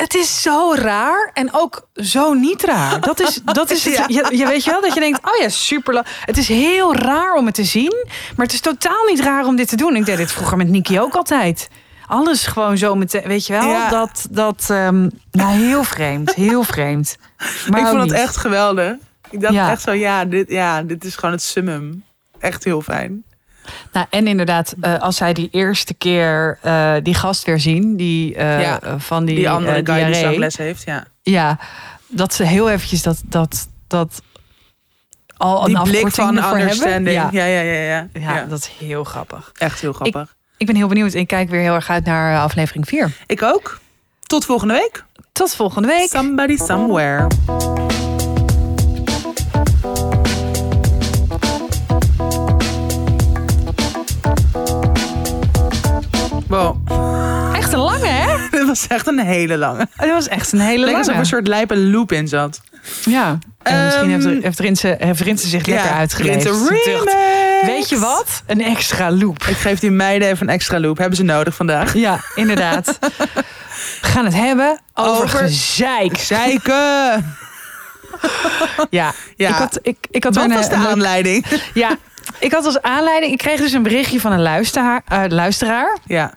Het is zo raar en ook zo niet raar. Dat is, dat is het. Je, je weet je wel dat je denkt: oh ja, super. Het is heel raar om het te zien, maar het is totaal niet raar om dit te doen. Ik deed dit vroeger met Niki ook altijd. Alles gewoon zo meteen, weet je wel? Ja. Dat, dat, nou heel vreemd, heel vreemd. Maar ik vond het echt geweldig. Ik dacht Ja. echt zo, ja dit, ja, dit is gewoon het summum. Echt heel fijn. Nou, en inderdaad, eh, als zij die eerste keer eh, die gast weer zien, die eh, Ja. van die, Die andere guy die zangles heeft, ja. Ja, dat ze heel eventjes dat, dat, dat al Die een blik van understanding. Ja. Ja. Ja, ja, ja, dat is heel grappig. Echt heel grappig. Ik ben heel benieuwd. Ik kijk weer heel erg uit naar aflevering 4. Ik ook. Tot volgende week. Tot volgende week. Somebody somewhere. Wow. Echt een lange, hè? Dit was echt een hele lange. Dat was echt een hele Lekker lange. alsof er een soort lijpe loop in zat. Ja, en misschien heeft, Ehm, heeft, Rinse, heeft Rinse zich lekker Ja, uitgeleefd. Weet je wat? Een extra loop. Ik geef die meiden even een extra loop. Hebben ze nodig vandaag. Ja, inderdaad. We gaan het hebben over, Over- gezeik. Zeiken! Ja, Ja. ik had, ik, ik had weer was de aanleiding? Ja, ik had als aanleiding... Ik kreeg dus een berichtje van een luisteraar. eh, luisteraar. Ja.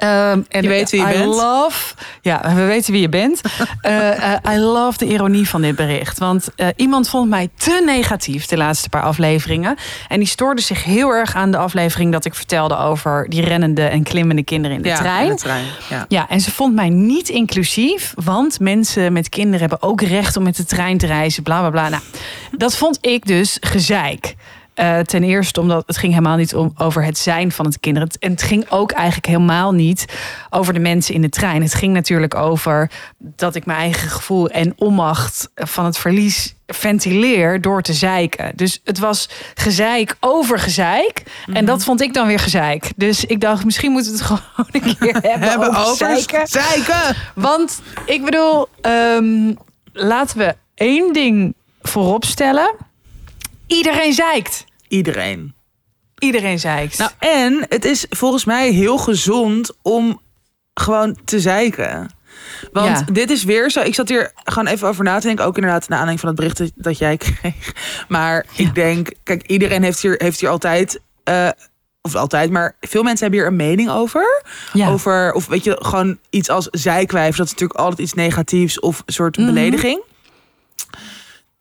Ehm, en Je weet wie je I bent. Love, ja, we weten wie je bent. Eh, I love de ironie van dit bericht. Want eh, iemand vond mij te negatief de laatste paar afleveringen. En die stoorde zich heel erg aan de aflevering dat ik vertelde over die rennende en klimmende kinderen in de ja, trein. in de trein. Ja. Ja, en ze vond mij niet inclusief, want mensen met kinderen hebben ook recht om met de trein te reizen, bla bla bla. Nou, dat vond ik dus gezeik. Eh, ten eerste omdat het ging helemaal niet om, over het zijn van het kinderen. En het ging ook eigenlijk helemaal niet over de mensen in de trein. Het ging natuurlijk over dat ik mijn eigen gevoel en onmacht van het verlies ventileer door te zeiken. Dus het was gezeik over gezeik. En dat vond ik dan weer gezeik. Dus ik dacht, misschien moeten we het gewoon een keer hebben, Hebben over, over zeiken. zeiken. Want ik bedoel, ehm, laten we één ding voorop stellen. Iedereen zeikt. Iedereen. Iedereen zeikt. Nou, en het is volgens mij heel gezond om gewoon te zeiken. Want Ja. dit is weer zo. Ik zat hier gewoon even over na te denken. Ook inderdaad naar aanleiding van het bericht dat- dat jij kreeg. Maar Ja. ik denk, kijk, iedereen heeft hier, heeft hier altijd. eh, of altijd, maar veel mensen hebben hier een mening over. ja. Over, of weet je, gewoon iets als zijkwijf. Dat is natuurlijk altijd iets negatiefs of een soort Mhm. belediging.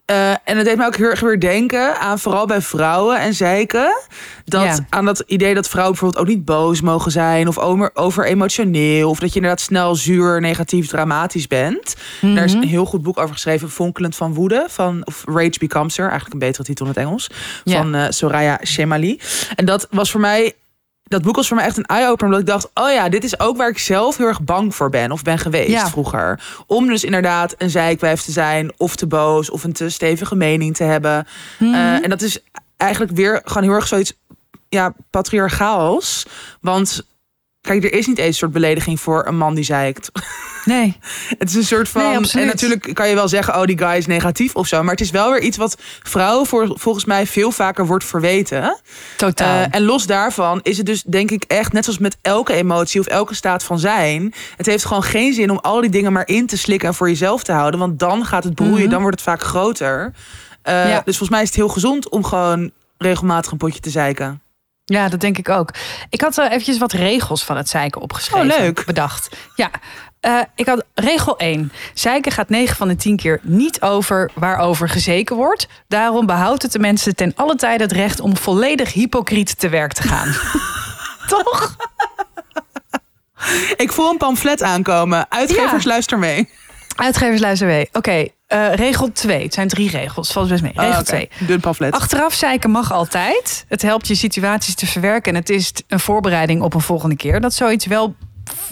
Eh, en het deed me ook heel erg weer denken aan vooral bij vrouwen en zeiken. Dat, Ja. Aan dat idee dat vrouwen bijvoorbeeld ook niet boos mogen zijn. Of over, over emotioneel. Of dat je inderdaad snel zuur, negatief, dramatisch bent. Daar is Mhm. een heel goed boek over geschreven. Fonkelend van woede. Van, of Rage Becomes Her. Eigenlijk een betere titel in het Engels. Ja. Van eh, Soraya Shemali. En dat was voor mij dat boek was voor mij echt een eye-opener. Omdat ik dacht, oh ja, dit is ook waar ik zelf heel erg bang voor ben. Of ben geweest Ja. vroeger. Om dus inderdaad een zijkwijf te zijn. Of te boos. Of een te stevige mening te hebben. Mhm. Eh, en dat is eigenlijk weer gewoon heel erg zoiets ja, patriarchaals. Want kijk, er is niet eens een soort belediging voor een man die zeikt. nee. Het is een soort van. Nee, en natuurlijk kan je wel zeggen, oh, die guy is negatief of zo. Maar het is wel weer iets wat vrouwen voor, volgens mij veel vaker wordt verweten. Totaal. Eh, en los daarvan is het dus denk ik echt, net zoals met elke emotie of elke staat van zijn. Het heeft gewoon geen zin om al die dingen maar in te slikken en voor jezelf te houden. Want dan gaat het broeien, Mhm. dan wordt het vaak groter. Eh, Ja. Dus volgens mij is het heel gezond om gewoon regelmatig een potje te zeiken. Ja, dat denk ik ook. Ik had uh, eventjes wat regels van het zeiken opgeschreven. Oh, leuk. Bedacht. Ja. Uh, ik had regel 1. Zeiken gaat 9 van de 10 keer niet over waarover gezeken wordt. Daarom behoudt het de mensen ten alle tijde het recht om volledig hypocriet te werk te gaan. Toch? Ik voel een pamflet aankomen. Uitgevers, Ja. luister mee. Uitgevers luister mee. Oké, okay, uh, regel 2. Het zijn drie regels. Valt best mee. Regel Oh, 2. okay. Dun pamflet. Achteraf zeiken mag altijd. Het helpt je situaties te verwerken. En het is een voorbereiding op een volgende keer. Dat zoiets wel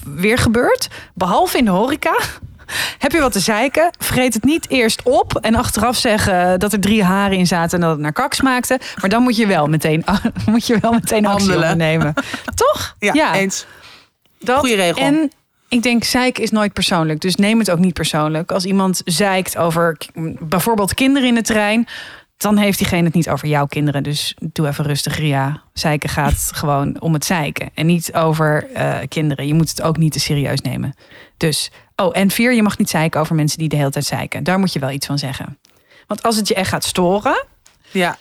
weer gebeurt. Behalve in de horeca. Heb je wat te zeiken? Vergeet het niet eerst op. En achteraf zeggen dat er drie haren in zaten en dat het naar kak smaakte. Maar dan moet je wel meteen, moet je wel meteen actie Handelen. ondernemen. Toch? Ja, eens. Dat, Goeie regel. En ik denk, zeiken is nooit persoonlijk. Dus neem het ook niet persoonlijk. Als iemand zeikt over bijvoorbeeld kinderen in de trein... dan heeft diegene het niet over jouw kinderen. Dus doe even rustig, Ria. Zeiken gaat gewoon om het zeiken. En niet over eh, kinderen. Je moet het ook niet te serieus nemen. Dus, oh, en vier, je mag niet zeiken over mensen die de hele tijd zeiken. Daar moet je wel iets van zeggen. Want als het je echt gaat storen... Ja.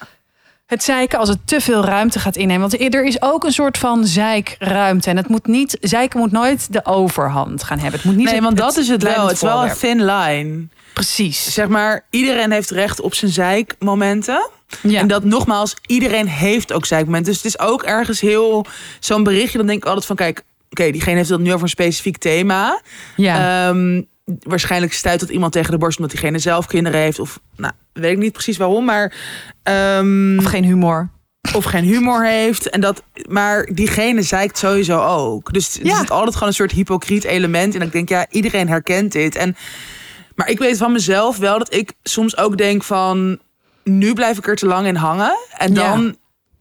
Het zeiken als het te veel ruimte gaat innemen. Want er is ook een soort van zeikruimte. En het moet niet, zeiken moet nooit de overhand gaan hebben. Het moet niet Nee, want dat is het wel. Het is wel een thin line. Precies. Zeg maar, iedereen heeft recht op zijn zeikmomenten. Ja. En dat nogmaals, iedereen heeft ook zeikmomenten. Dus het is ook ergens heel zo'n berichtje. Dan denk ik altijd van, kijk, oké, diegene heeft het nu over een specifiek thema. ja. Ehm, waarschijnlijk stuit dat iemand tegen de borst omdat diegene zelf kinderen heeft. Of nou, weet ik niet precies waarom, maar. ehm, of geen humor. of geen humor heeft. En dat, maar diegene zeikt sowieso ook. Dus er Ja. zit altijd gewoon een soort hypocriet element. En ik denk, ja, iedereen herkent dit. En, maar ik weet van mezelf wel dat ik soms ook denk van... nu blijf ik er te lang in hangen. En Ja.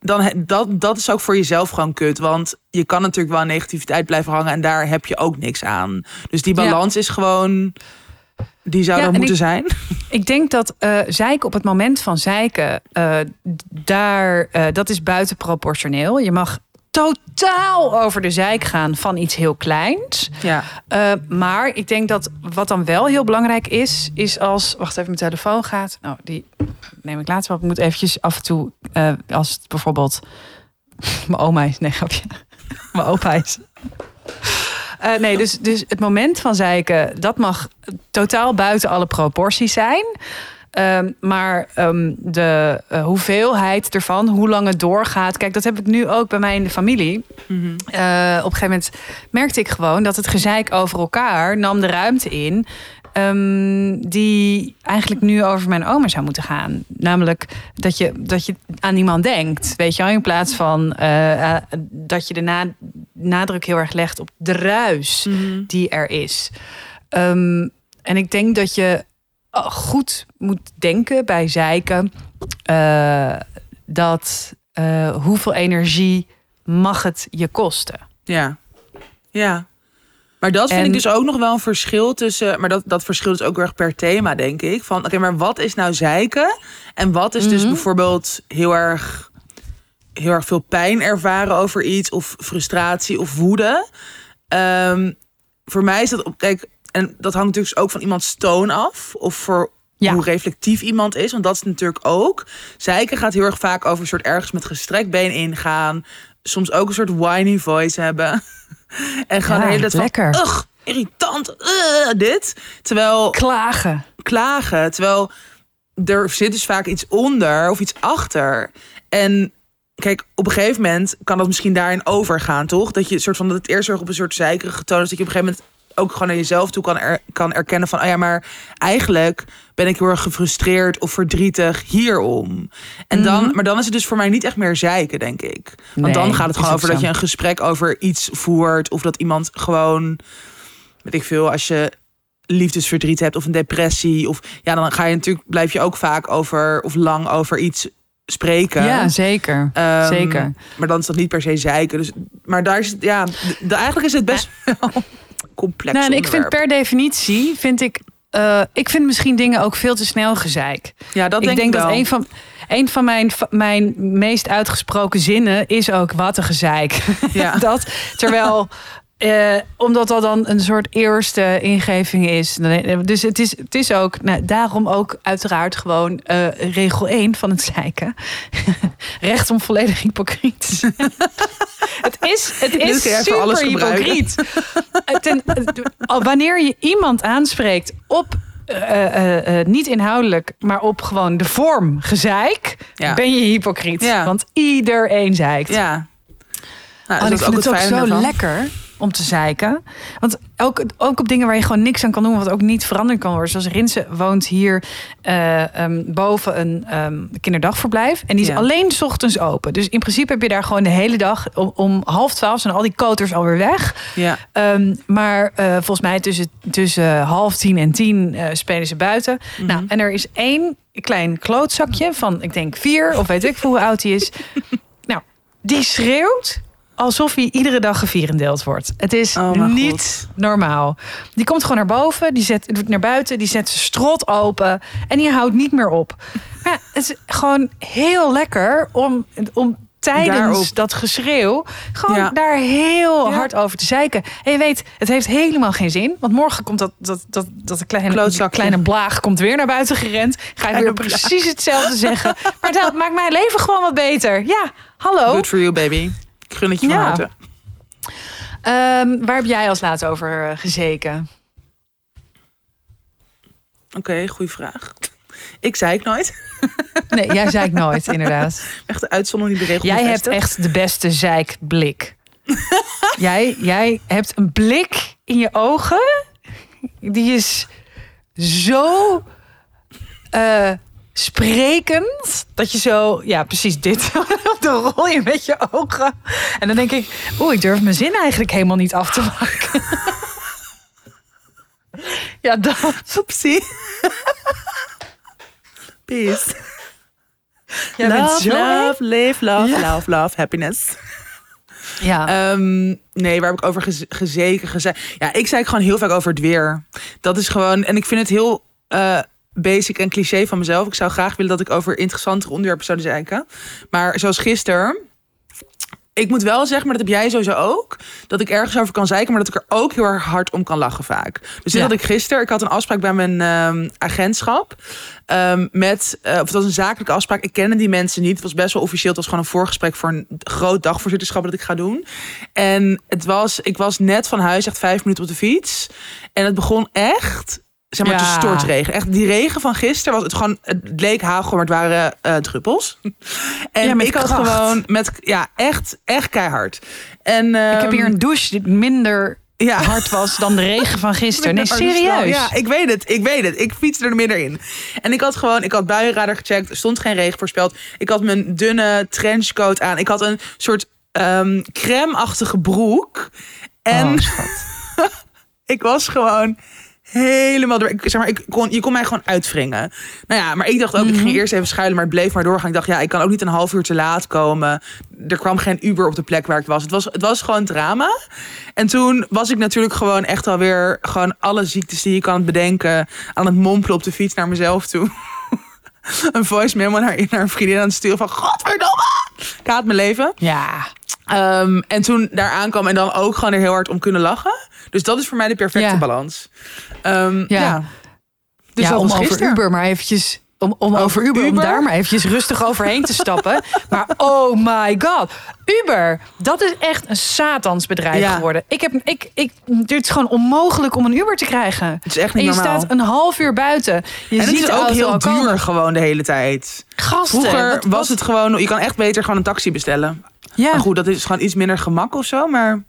Dan dat, dat is ook voor jezelf gewoon kut. Want je kan natuurlijk wel aan negativiteit blijven hangen en daar heb je ook niks aan. Dus die Ja. balans is gewoon. Die zou Ja, er en moeten ik- zijn. Ik denk dat eh zeiken op het moment van zeiken, eh, daar, eh, dat is buitenproportioneel. Je mag totaal over de zeik gaan van iets heel kleins. Ja. Eh, maar ik denk dat wat dan wel heel belangrijk is, is als. Wacht even, mijn telefoon gaat. Nou, die neem ik later op. Ik moet eventjes af en toe, eh, als het bijvoorbeeld. Mijn oma is. Nee, grapje. Mijn opa is. Eh, nee, dus, dus het moment van zeiken, dat mag totaal buiten alle proporties zijn. Ehm, maar ehm, de eh, hoeveelheid ervan, hoe lang het doorgaat. Kijk, dat heb ik nu ook bij mij in de familie. Mhm. Eh, op een gegeven moment merkte ik gewoon dat het gezeik over elkaar nam de ruimte in. ehm, die eigenlijk nu over mijn oma zou moeten gaan. Namelijk dat je, dat je aan iemand denkt. Weet je wel, in plaats van eh, dat je de na- nadruk heel erg legt op de ruis Mhm. die er is. En ik denk dat je goed moet denken bij zeiken eh, dat eh, hoeveel energie mag het je kosten. Ja. Ja. Maar dat vind En- ik dus ook nog wel een verschil tussen. Maar dat, dat verschil is ook weer per thema, denk ik. Van oké, maar wat is nou zeiken? En wat is dus Mhm. bijvoorbeeld heel erg, heel erg veel pijn ervaren over iets, of frustratie of woede? Ehm, voor mij is dat op. Kijk, en dat hangt natuurlijk ook van iemands toon af. Of voor Ja. hoe reflectief iemand is. Want dat is natuurlijk ook. Zeiken gaat heel erg vaak over een soort ergens met gestrekt been ingaan. Soms ook een soort whiny voice hebben. en gewoon Ja, de hele tijd van, lekker. ugh, irritant, uh, dit. Terwijl Klagen. klagen. Terwijl er zit dus vaak iets onder of iets achter. En kijk, op een gegeven moment kan dat misschien daarin overgaan, toch? Dat je een soort van dat het eerst op een soort zeikerige toon is. Dat je op een gegeven moment ook gewoon naar jezelf toe kan, er, kan erkennen van... oh ja, maar eigenlijk ben ik heel erg gefrustreerd of verdrietig hierom. En dan, Mhm. maar dan is het dus voor mij niet echt meer zeiken, denk ik. Want Nee, dan gaat het gewoon over dat je een gesprek over iets voert... of dat iemand gewoon, weet ik veel, als je liefdesverdriet hebt of een depressie... of ja, dan ga je natuurlijk, blijf je ook vaak over of lang over iets spreken. Ja, zeker. Ehm, zeker. Maar dan is dat niet per se zeiken. Dus, maar daar is het, ja, eigenlijk is het best wel complex. Nou, en ik vind per definitie, vind ik, eh, ik vind misschien dingen ook veel te snel gezeik. Ja, dat ik denk, denk ik dat wel. een van, een van mijn, mijn meest uitgesproken zinnen is ook wat een gezeik. Ja. dat, terwijl, eh, omdat dat dan een soort eerste ingeving is. Dus het is, het is ook, nou, daarom ook uiteraard gewoon eh, regel 1 van het zeiken. Recht om volledig hypocriet het is, het is super hypocriet. Eh, ten- wanneer je iemand aanspreekt op eh, eh, eh, niet inhoudelijk, maar op gewoon de vorm gezeik, Ja. ben je hypocriet. Ja. Want iedereen zeikt. Ja. Nou, Oh, ik vind het ook zo ervan? lekker om te zeiken. Want ook, ook op dingen waar je gewoon niks aan kan doen, wat ook niet veranderd kan worden. Zoals Rinse woont hier eh, ehm, boven een ehm, kinderdagverblijf. En die is Ja. alleen 's ochtends open. Dus in principe heb je daar gewoon de hele dag om, om half twaalf zijn al die koters alweer weg. Ja. Ehm, maar eh, volgens mij tussen, tussen half tien en tien eh, spelen ze buiten. Mhm. Nou, en er is één klein klootzakje van, ik denk vier, of weet ik veel hoe oud hij is. nou, die schreeuwt alsof hij iedere dag gevierendeeld wordt. Het is Oh, niet normaal. Die komt gewoon naar boven, die zet doet naar buiten, die zet zijn strot open en die houdt niet meer op. Maar ja, het is gewoon heel lekker om, om tijdens Daarop. dat geschreeuw gewoon Ja. daar heel Ja. hard over te zeiken. En je weet, het heeft helemaal geen zin. Want morgen komt dat, dat, dat, dat de kleine, kleine blaag komt weer naar buiten gerend. Ga je weer precies hetzelfde zeggen. Maar dat maakt mijn leven gewoon wat beter. Ja, hallo. Good for you, baby. Ik gun het je van Ja. harte. Ehm, waar heb jij als laatst over eh, gezeken? Oké, goede vraag. Ik zei ik nooit. Nee, jij zei ik nooit, inderdaad. Echt de uitzondering die de regel Jij hebt echt de beste zeikblik. jij, jij hebt een blik in je ogen. Die is zo eh, sprekend. Dat je zo, ja, precies dit. Dan rol je met je ogen. En dan denk ik, oeh, ik durf mijn zin eigenlijk helemaal niet af te maken. ja, dat. Oepsie. Peace. Jij bent love, zo love, live, love, Ja. love, love, happiness. Ja. Ehm, nee, waar heb ik over gez- gezeken? Geze ja, ik zei gewoon heel vaak over het weer. Dat is gewoon, en ik vind het heel eh, basic en cliché van mezelf. Ik zou graag willen dat ik over interessantere onderwerpen zou zeiken. Maar zoals gisteren. Ik moet wel zeggen, maar dat heb jij sowieso ook. Dat ik ergens over kan zeiken, maar dat ik er ook heel erg hard om kan lachen vaak. Dus dit Ja. had ik gisteren. Ik had een afspraak bij mijn ehm, agentschap. ehm, met, eh, of het was een zakelijke afspraak. Ik kende die mensen niet. Het was best wel officieel. Het was gewoon een voorgesprek voor een groot dagvoorzitterschap dat ik ga doen. En het was, ik was net van huis, echt vijf minuten op de fiets. En het begon echt, zeg maar, te Ja. stortregen. Echt, die regen van gisteren was het gewoon, het leek hagel, maar het waren eh, druppels. En Ja, ik had gewoon met, ja, echt, echt keihard. En, ik heb ehm, hier een douche die minder ja. hard was dan de regen van gisteren. Nee, serieus. Ja, ik weet het. Ik weet het. Ik fietste er middenin. En ik had gewoon, ik had buienradar gecheckt. Er stond geen regen voorspeld. Ik had mijn dunne trenchcoat aan. Ik had een soort ehm crème-achtige broek. En Oh, schat. ik was gewoon helemaal door. Ik, zeg maar, ik kon, je kon mij gewoon uitwringen. Nou ja, maar ik dacht ook, ik Mhm. ging eerst even schuilen, maar het bleef maar doorgaan. Ik dacht, ja, ik kan ook niet een half uur te laat komen. Er kwam geen Uber op de plek waar ik was. Het was, het was gewoon drama. En toen was ik natuurlijk gewoon echt alweer gewoon alle ziektes die je kan bedenken aan het mompelen op de fiets naar mezelf toe. een voice memo naar, naar een vriendin aan het sturen van godverdomme, ik haat mijn leven. Ja. Ehm, en toen daar aankwam en dan ook gewoon er heel hard om kunnen lachen. Dus dat is voor mij de perfecte Ja. balans. Ehm, ja. Ja. Dus ja, om over gisteren. Uber maar eventjes... Om, om Over over Uber, om daar maar eventjes rustig overheen te stappen. Maar oh my god. Uber, dat is echt een satansbedrijf Ja. geworden. Ik heb, ik, ik, het is gewoon onmogelijk om een Uber te krijgen. Het is echt En niet je normaal. staat een half uur buiten. Je en het ziet is de ook heel duur komen. gewoon de hele tijd. Gasten, Vroeger was het gewoon... Je kan echt beter gewoon een taxi bestellen. Ja. Maar goed, dat is gewoon iets minder gemak of zo. Maar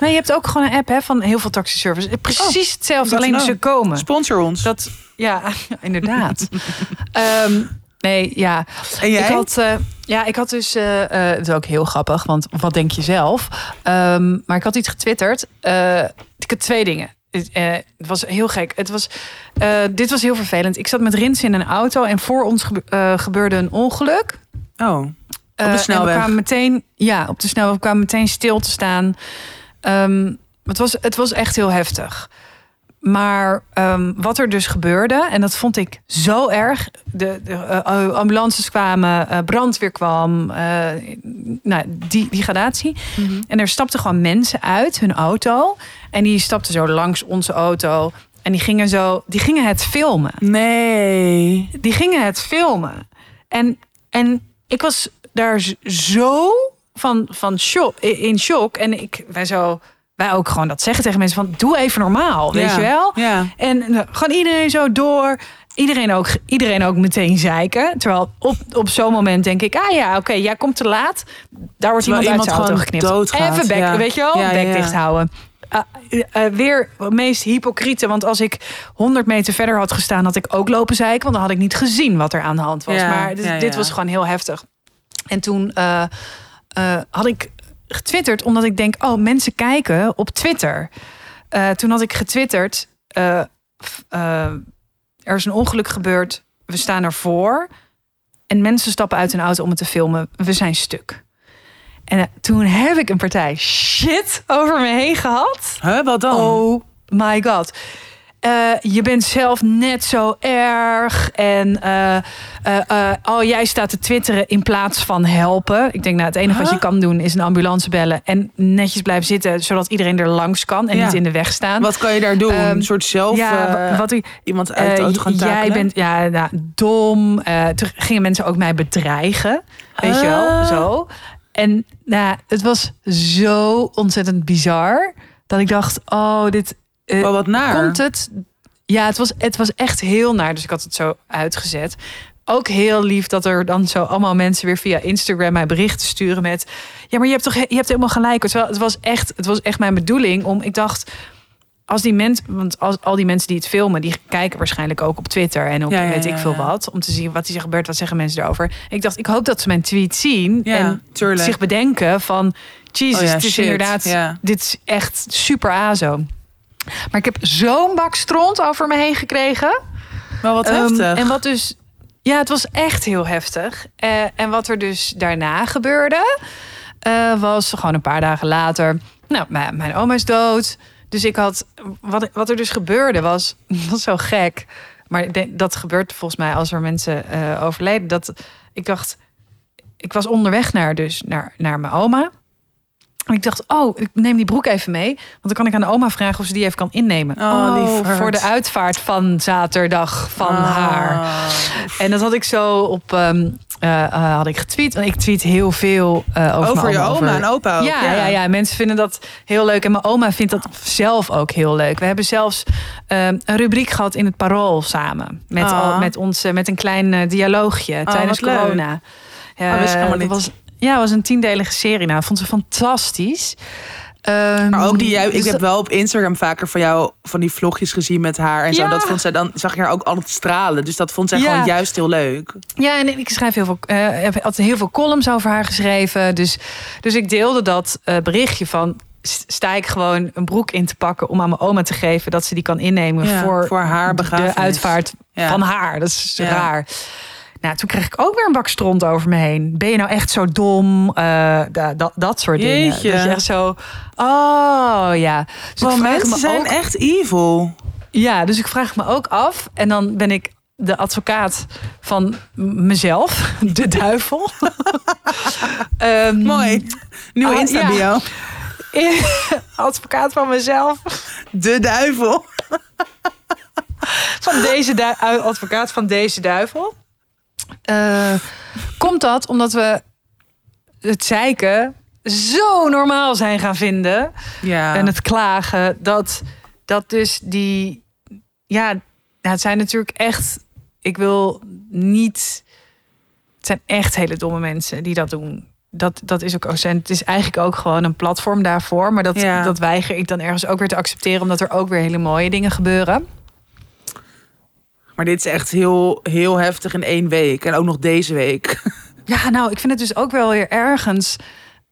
Nee, je hebt ook gewoon een app hè, van heel veel taxiservice. Precies hetzelfde, dat alleen nou. ze komen. sponsor ons. Dat, ja, inderdaad. Ehm, nee, ja. en jij? Ik had, eh, ja, ik had dus, eh, eh, het is ook heel grappig, want wat denk je zelf? Ehm, maar ik had iets getwitterd. Eh, ik had twee dingen. Het, eh, het was heel gek. Het was, eh, dit was heel vervelend. Ik zat met Rins in een auto en voor ons gebe- eh, gebeurde een ongeluk. Oh, Eh, en snelweg. we kwamen meteen, ja, op de snelweg. We kwamen meteen stil te staan. Ehm, het, was, het was echt heel heftig. Maar ehm, wat er dus gebeurde, en dat vond ik zo erg. De, de eh, ambulances kwamen, eh, brandweer kwam, eh, nou, die, die gradatie. En er stapten gewoon mensen uit hun auto. En die stapten zo langs onze auto. En die gingen zo, die gingen het filmen nee. die gingen het filmen. En, en ik was daar zo van, van shock, in shock. En ik, wij, zo, wij ook gewoon dat zeggen tegen mensen van... doe even normaal, weet Ja, je wel? Ja. En eh, gewoon iedereen zo door. Iedereen ook, iedereen ook meteen zeiken. Terwijl op, op zo'n moment denk ik... ah ja, oké, jij komt te laat. Daar wordt Terwijl iemand uit iemand zijn auto geknipt. doodgaat, Even bek, ja. weet je wel? Bek dicht houden. Ah, eh, eh, weer het meest hypocriete. Want als ik 100 meter verder had gestaan... had ik ook lopen zeiken. Want dan had ik niet gezien wat er aan de hand was. Maar dit, dit was gewoon heel heftig. En toen eh, had ik getwitterd... omdat ik denk, oh, mensen kijken op Twitter. Eh, toen had ik getwitterd... eh, er is een ongeluk gebeurd. We staan ervoor. En mensen stappen uit hun auto om het te filmen. We zijn stuk. En toen heb ik een partij shit over me heen gehad. Huh, wat dan? Oh my god. Eh, je bent zelf net zo erg. En eh, oh, jij staat te twitteren in plaats van helpen. Ik denk, nou, het enige wat je kan doen is een ambulance bellen. En netjes blijven zitten, zodat iedereen er langs kan. En Ja. niet in de weg staan. Wat kan je daar doen? Ehm, een soort zelf ja, wat ik, iemand uit de auto gaan jij bent ja, nou, dom. Toen gingen mensen ook mij bedreigen. Weet je wel, Ah. zo. En nou, het was zo ontzettend bizar. Dat ik dacht, oh, dit... eh, wat naar. Komt het? Ja, het was, het was echt heel naar. Dus ik had het zo uitgezet. Ook heel lief dat er dan zo allemaal mensen weer via Instagram mij berichten sturen met... Ja, maar je hebt toch je hebt helemaal gelijk. Terwijl het was echt, het was echt mijn bedoeling om... Ik dacht, als die mensen, want als, al die mensen die het filmen, die kijken waarschijnlijk ook op Twitter en op Ja, weet ja, ik veel wat, om te zien wat er gebeurt, wat zeggen mensen erover. Ik dacht, ik hoop dat ze mijn tweet zien en tuurlijk. zich bedenken van, Jesus, Oh het is shit, inderdaad, ja. dit is echt super azo. Maar ik heb zo'n bak stront over me heen gekregen. Wel wat Ehm, heftig. en wat dus, Ja, het was echt heel heftig. Eh, en wat er dus daarna gebeurde, eh, was gewoon een paar dagen later. Nou, mijn, mijn oma is dood. Dus ik had. Wat, wat er dus gebeurde was. Dat is zo gek. Maar dat gebeurt volgens mij als er mensen eh, overleden. Dat ik dacht. Ik was onderweg naar, dus naar, naar mijn oma. En ik dacht, oh, ik neem die broek even mee. Want dan kan ik aan de oma vragen of ze die even kan innemen. Oh, lieverd. voor de uitvaart van zaterdag van Ah. haar. En dat had ik zo op ehm, eh, eh, had ik getweet. Want ik tweet heel veel eh, over, Over mijn je oma over- en opa ook, Ja, ja. ja. Ja, Mensen vinden dat heel leuk. En mijn oma vindt dat zelf ook heel leuk. We hebben zelfs ehm, een rubriek gehad in het Parool samen. Met, Ah. al, met, ons, met een klein dialoogje tijdens wat leuk. corona. Ja, Oh, dat was, ja, het was een tiendelige serie. Nou, ik vond ze fantastisch. Ehm, Maar ook die, jij- ik dus heb wel op Instagram vaker van jou van die vlogjes gezien met haar en zo. Ja. Dat vond zij dan zag je haar ook altijd stralen. Dus dat vond zij Ja. gewoon juist heel leuk. Ja, en ik schrijf heel veel, eh, heb altijd heel veel columns over haar geschreven. Dus, dus ik deelde dat eh, berichtje van. Sta ik gewoon een broek in te pakken om aan mijn oma te geven dat ze die kan innemen Ja, voor, voor haar begrafenis. de uitvaart van haar. Dat is raar. Nou, toen kreeg ik ook weer een bak stront over me heen. Ben je nou echt zo dom? Eh, da- dat, dat soort dingen. Dat je echt zo. Oh ja. Dus mensen me zijn ook- echt evil. ja, dus ik vraag me ook af. En dan ben ik de advocaat van mezelf, de duivel. Ehm, Mooi. Nieuwe Ah, Insta ja. bio. advocaat van mezelf. De duivel. Van deze advocaat van deze duivel. Eh, komt dat omdat we het zeiken zo normaal zijn gaan vinden. Ja. En het klagen. Dat, dat dus die. Ja, nou, het zijn natuurlijk echt. Ik wil niet. Het zijn echt hele domme mensen die dat doen. Dat, dat is ook. En het is eigenlijk ook gewoon een platform daarvoor. Maar dat, Ja. dat weiger ik dan ergens ook weer te accepteren. Omdat er ook weer hele mooie dingen gebeuren. Maar dit is echt heel, heel heftig in één week. En ook nog deze week. Ja, nou, ik vind het dus ook wel weer ergens.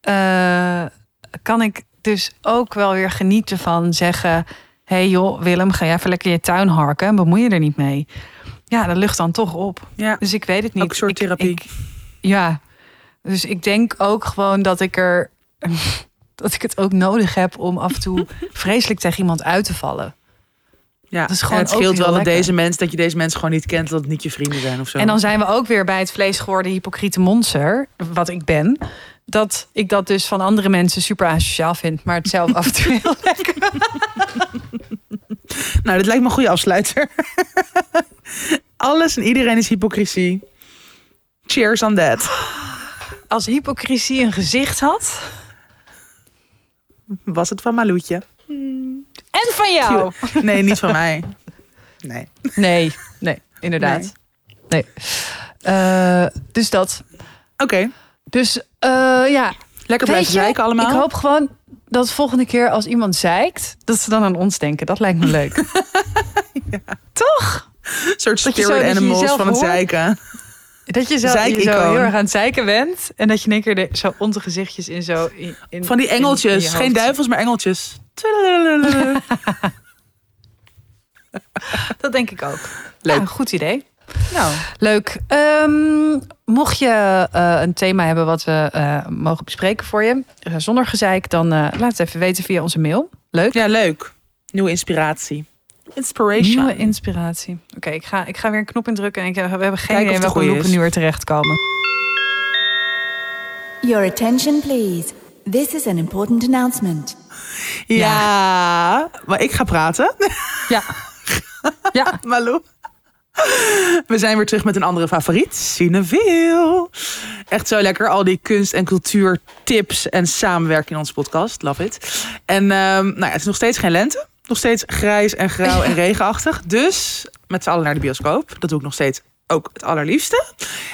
eh, kan ik dus ook wel weer genieten van zeggen. Hé hey joh, Willem, ga jij even lekker je tuin harken en bemoei je er niet mee. Ja, dat lucht dan toch op. Ja. Dus ik weet het niet. Ook een soort Ik- therapie. ik- ja, dus ik denk ook gewoon dat ik er. Dat ik het ook nodig heb om af en toe vreselijk tegen iemand uit te vallen. Ja. Dat is En gewoon het scheelt heel wel dat lekker. deze mensen, dat je deze mensen gewoon niet kent, dat het niet je vrienden zijn of zo. En dan zijn we ook weer bij het vlees geworden hypocriete monster, wat ik ben. Dat ik dat dus van andere mensen super asociaal vind, maar het zelf af en toe heel lekker. Nou, dit lijkt me een goede afsluiter. Alles en iedereen is hypocrisie. Cheers on that. Als hypocrisie een gezicht had. Was het van Maloetje? En van jou. Nee, niet van mij. Nee. Nee, nee, inderdaad. Nee. Eh, dus dat. Oké, Dus eh, ja, lekker blijven zeiken allemaal. Ik hoop gewoon dat volgende keer als iemand zeikt, dat ze dan aan ons denken. Dat lijkt me leuk. Toch? Een soort spirit zo- animals van het zeiken. Dat je zo, je zo heel erg aan het zeiken bent. En dat je in één keer de, zo onze gezichtjes in zo... In, in- Van die in engeltjes. je Geen duivels, maar engeltjes. Dat denk ik ook. Leuk. Ja, goed idee. Nou, Leuk. Ehm, mocht je eh, een thema hebben wat we eh, mogen bespreken voor je, eh, zonder gezeik, dan eh, laat het even weten via onze mail. Leuk. ja, leuk. Nieuwe inspiratie. Inspiration. Nieuwe inspiratie. Oké, ik, ga, ik ga weer een knop indrukken en ik, we hebben geen idee welke is. nu weer terechtkomen. Your attention, please. This is an important announcement. Ja, maar ik ga praten. Ja. Ja. Malou. We zijn weer terug met een andere favoriet, Cineville. Echt zo lekker, al die kunst- en cultuurtips en samenwerking in onze podcast. Love it. En ehm, nou ja, het is nog steeds geen lente. Nog steeds grijs en grauw en regenachtig. Dus met z'n allen naar de bioscoop. Dat doe ik nog steeds ook het allerliefste.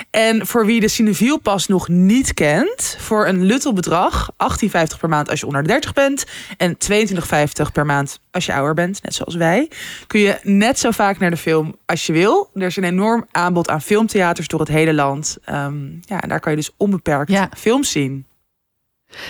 En voor wie de Cineville pas nog niet kent... voor een luttel bedrag, 18,50 per maand als je onder de 30 bent... en 22,50 per maand als je ouder bent, net zoals wij... kun je net zo vaak naar de film als je wil. Er is een enorm aanbod aan filmtheaters door het hele land. Ehm, ja, en daar kan je dus onbeperkt Ja. films zien.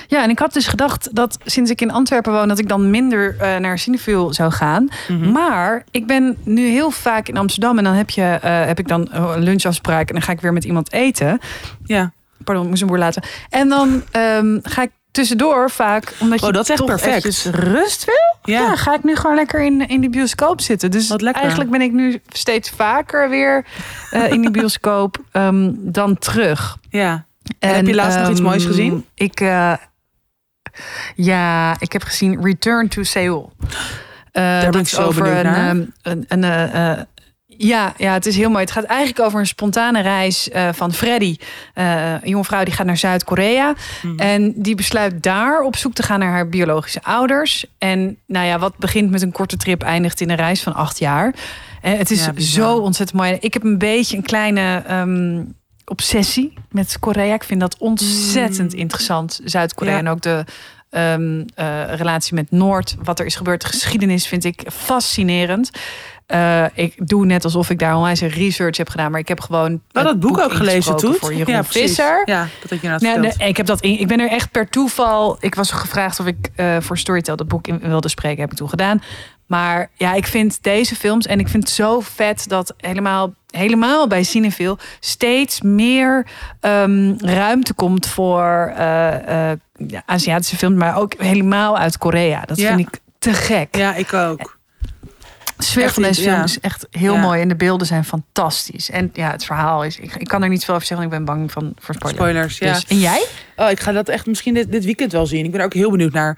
Ja, en ik had dus gedacht dat sinds ik in Antwerpen woon, dat ik dan minder uh, naar Cinefil zou gaan. Mhm. Maar ik ben nu heel vaak in Amsterdam en dan heb, je, eh, heb ik dan een lunchafspraak en dan ga ik weer met iemand eten. Ja. Pardon, ik moest een boer laten. En dan ehm, ga ik tussendoor vaak, omdat je Oh, dat is echt perfect. rust wil. Ja. Ja. ga ik nu gewoon lekker in, in die bioscoop zitten. Dus Wat lekker. eigenlijk ben ik nu steeds vaker weer eh, in die bioscoop ehm, dan terug. Ja. En heb je laatst nog iets ehm, moois gezien? Ik, eh, ja, ik heb gezien Return to Seoul. Eh, ben dat ik is zo over benieuwd een, naar. ehm, een, een, eh, ja, ja, het is heel mooi. Het gaat eigenlijk over een spontane reis van Freddy. Eh, een jonge vrouw die gaat naar Zuid-Korea. Mhm. En die besluit daar op zoek te gaan naar haar biologische ouders. En nou ja, wat begint met een korte trip, eindigt in een reis van acht jaar. En het is Ja, zo ontzettend mooi. Ik heb een beetje een kleine ehm, obsessie met Korea. Ik vind dat ontzettend interessant. Zuid-Korea Ja. en ook de ehm, eh, relatie met Noord. Wat er is gebeurd, de geschiedenis vind ik fascinerend. Eh, ik doe net alsof ik daar onwijs een research heb gedaan, maar ik heb gewoon. Hadden het boek ook gelezen toen. voor Jeroen ja. Visser. Ja, dat had je nou nee, ik, heb dat in, ik ben er echt per toeval. Ik was gevraagd of ik eh, voor Storytel dat boek in wilde spreken. Heb ik toen gedaan. Maar ja, ik vind deze films en ik vind het zo vet dat helemaal, helemaal bij Cineville steeds meer ehm, ruimte komt voor eh, eh, ja, Aziatische films, maar ook helemaal uit Korea. Dat Ja. vind ik te gek. Ja, ik ook. De sfeer van deze film ja. is echt heel Ja. mooi en de beelden zijn fantastisch. En ja, het verhaal is. Ik, ik kan er niet veel over zeggen, want ik ben bang van voor spoilers. Spoilers, ja. Dus, en jij? Oh, ik ga dat echt misschien dit, dit weekend wel zien. Ik ben er ook heel benieuwd naar.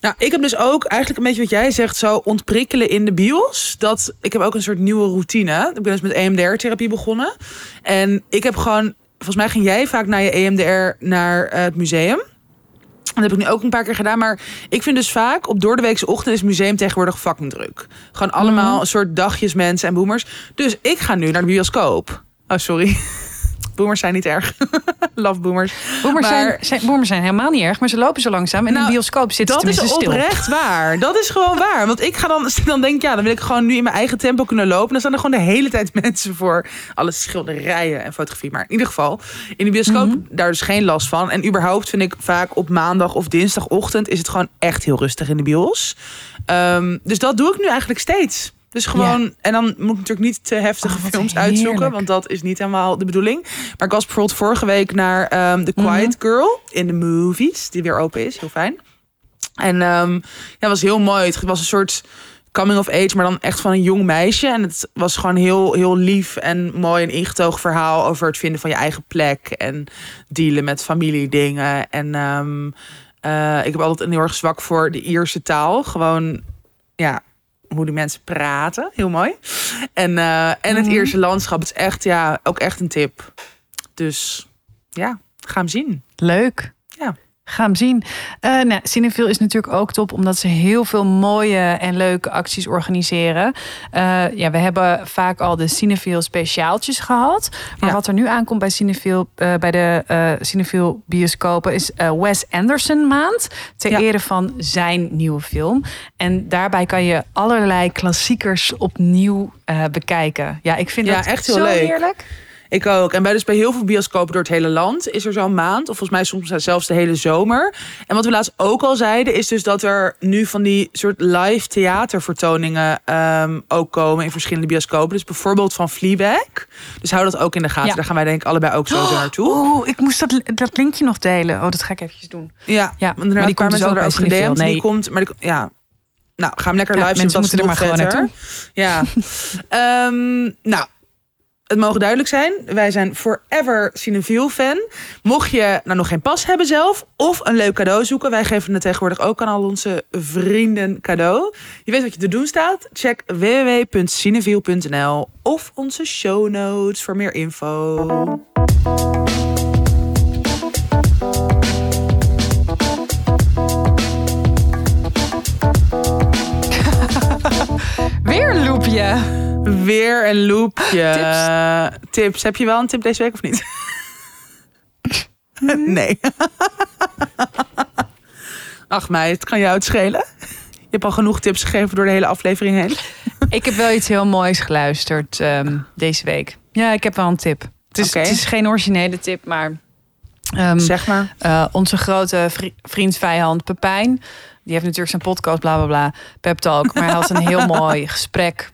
Nou, ik heb dus ook eigenlijk een beetje wat jij zegt, zo ontprikkelen in de bios. Dat ik heb ook een soort nieuwe routine. Ik ben dus met EMDR-therapie begonnen. En ik heb gewoon, volgens mij ging jij vaak naar je EMDR naar eh, het museum. Dat heb ik nu ook een paar keer gedaan. Maar ik vind dus vaak op doordeweekse ochtend is het museum tegenwoordig fucking druk. Gewoon allemaal een soort dagjes mensen en boomers. Dus ik ga nu naar de bioscoop. Oh, sorry. Boomers zijn niet erg. Love boomers. Boomers, Maar- zijn, zijn, boomers zijn helemaal niet erg, maar ze lopen zo langzaam. En in Nou, een bioscoop zitten Dat ze is tenminste stil. oprecht waar. Dat is gewoon waar. Want ik ga dan, dan denk ik, ja, dan wil ik gewoon nu in mijn eigen tempo kunnen lopen. Dan staan er gewoon de hele tijd mensen voor alle schilderijen en fotografie. Maar in ieder geval, in de bioscoop Mhm. daar dus geen last van. En überhaupt vind ik vaak op maandag of dinsdagochtend is het gewoon echt heel rustig in de bios. Ehm, dus dat doe ik nu eigenlijk steeds. Dus gewoon, en dan moet ik natuurlijk niet te heftige Oh, films uitzoeken, want dat is niet helemaal de bedoeling. Maar ik was bijvoorbeeld vorige week naar ehm The Quiet Mhm. Girl in de movies, die weer open is, heel fijn. En ehm ja, het was heel mooi. Het was een soort coming of age, maar dan echt van een jong meisje. En het was gewoon heel, heel lief en mooi en ingetogen verhaal over het vinden van je eigen plek en dealen met familiedingen. En ehm, eh, ik heb altijd een heel erg zwak voor de Ierse taal. Gewoon, ja, hoe die mensen praten. Heel mooi. En, eh, en het Mhm. Ierse landschap. Het is echt, ja, ook echt een tip. Dus ja, ga hem zien. Leuk. Ga hem zien. Eh nou, Cineville is natuurlijk ook top, omdat ze heel veel mooie en leuke acties organiseren. Eh, ja, we hebben vaak al de Cineville speciaaltjes gehad. Maar Ja. wat er nu aankomt bij Cineville, eh, bij de eh Cineville bioscopen, is Wes Anderson maand. Ter Ja. ere van zijn nieuwe film. En daarbij kan je allerlei klassiekers opnieuw bekijken. Ja, ik vind Ja, dat echt heel zo leuk. heerlijk. Ik ook. En bij, dus bij heel veel bioscopen door het hele land is er zo'n maand. Of volgens mij soms zelfs de hele zomer. En wat we laatst ook al zeiden, is dus dat er nu van die soort live theatervertoningen ehm, ook komen in verschillende bioscopen. Dus bijvoorbeeld van Fleabag. Dus hou dat ook in de gaten. Ja. Daar gaan wij denk ik allebei ook sowieso naartoe. Oh, ik moest dat, dat linkje nog delen. Oh, dat ga ik eventjes doen. Ja, Ja, maar die komt dus ook er ook gedM'd. Die Nee. komt, maar die, ja. Nou, ga hem lekker Ja, live zien. mensen moeten er maar gewoon vetter. Ja. Ehm, nou, het mogen duidelijk zijn. Wij zijn forever Cineviel fan. Mocht je nou nog geen pas hebben zelf of een leuk cadeau zoeken. Wij geven het tegenwoordig ook aan al onze vrienden cadeau. Je weet wat je te doen staat. Check www.cineviel.nl of onze show notes voor meer info. Weer een loopje. Weer een loopje. Tips? Tips. Heb je wel een tip deze week of niet? nee. Ach meid, het kan jou het schelen. Je hebt al genoeg tips gegeven door de hele aflevering heen. Ik heb wel iets heel moois geluisterd ehm, deze week. Ja, ik heb wel een tip. Het is, het is geen originele tip, maar Ehm, Zeg maar. eh, onze grote vri- vriend, vijand Pepijn. Die heeft natuurlijk zijn podcast, bla bla bla, Pep Talk. Maar hij had een heel mooi gesprek.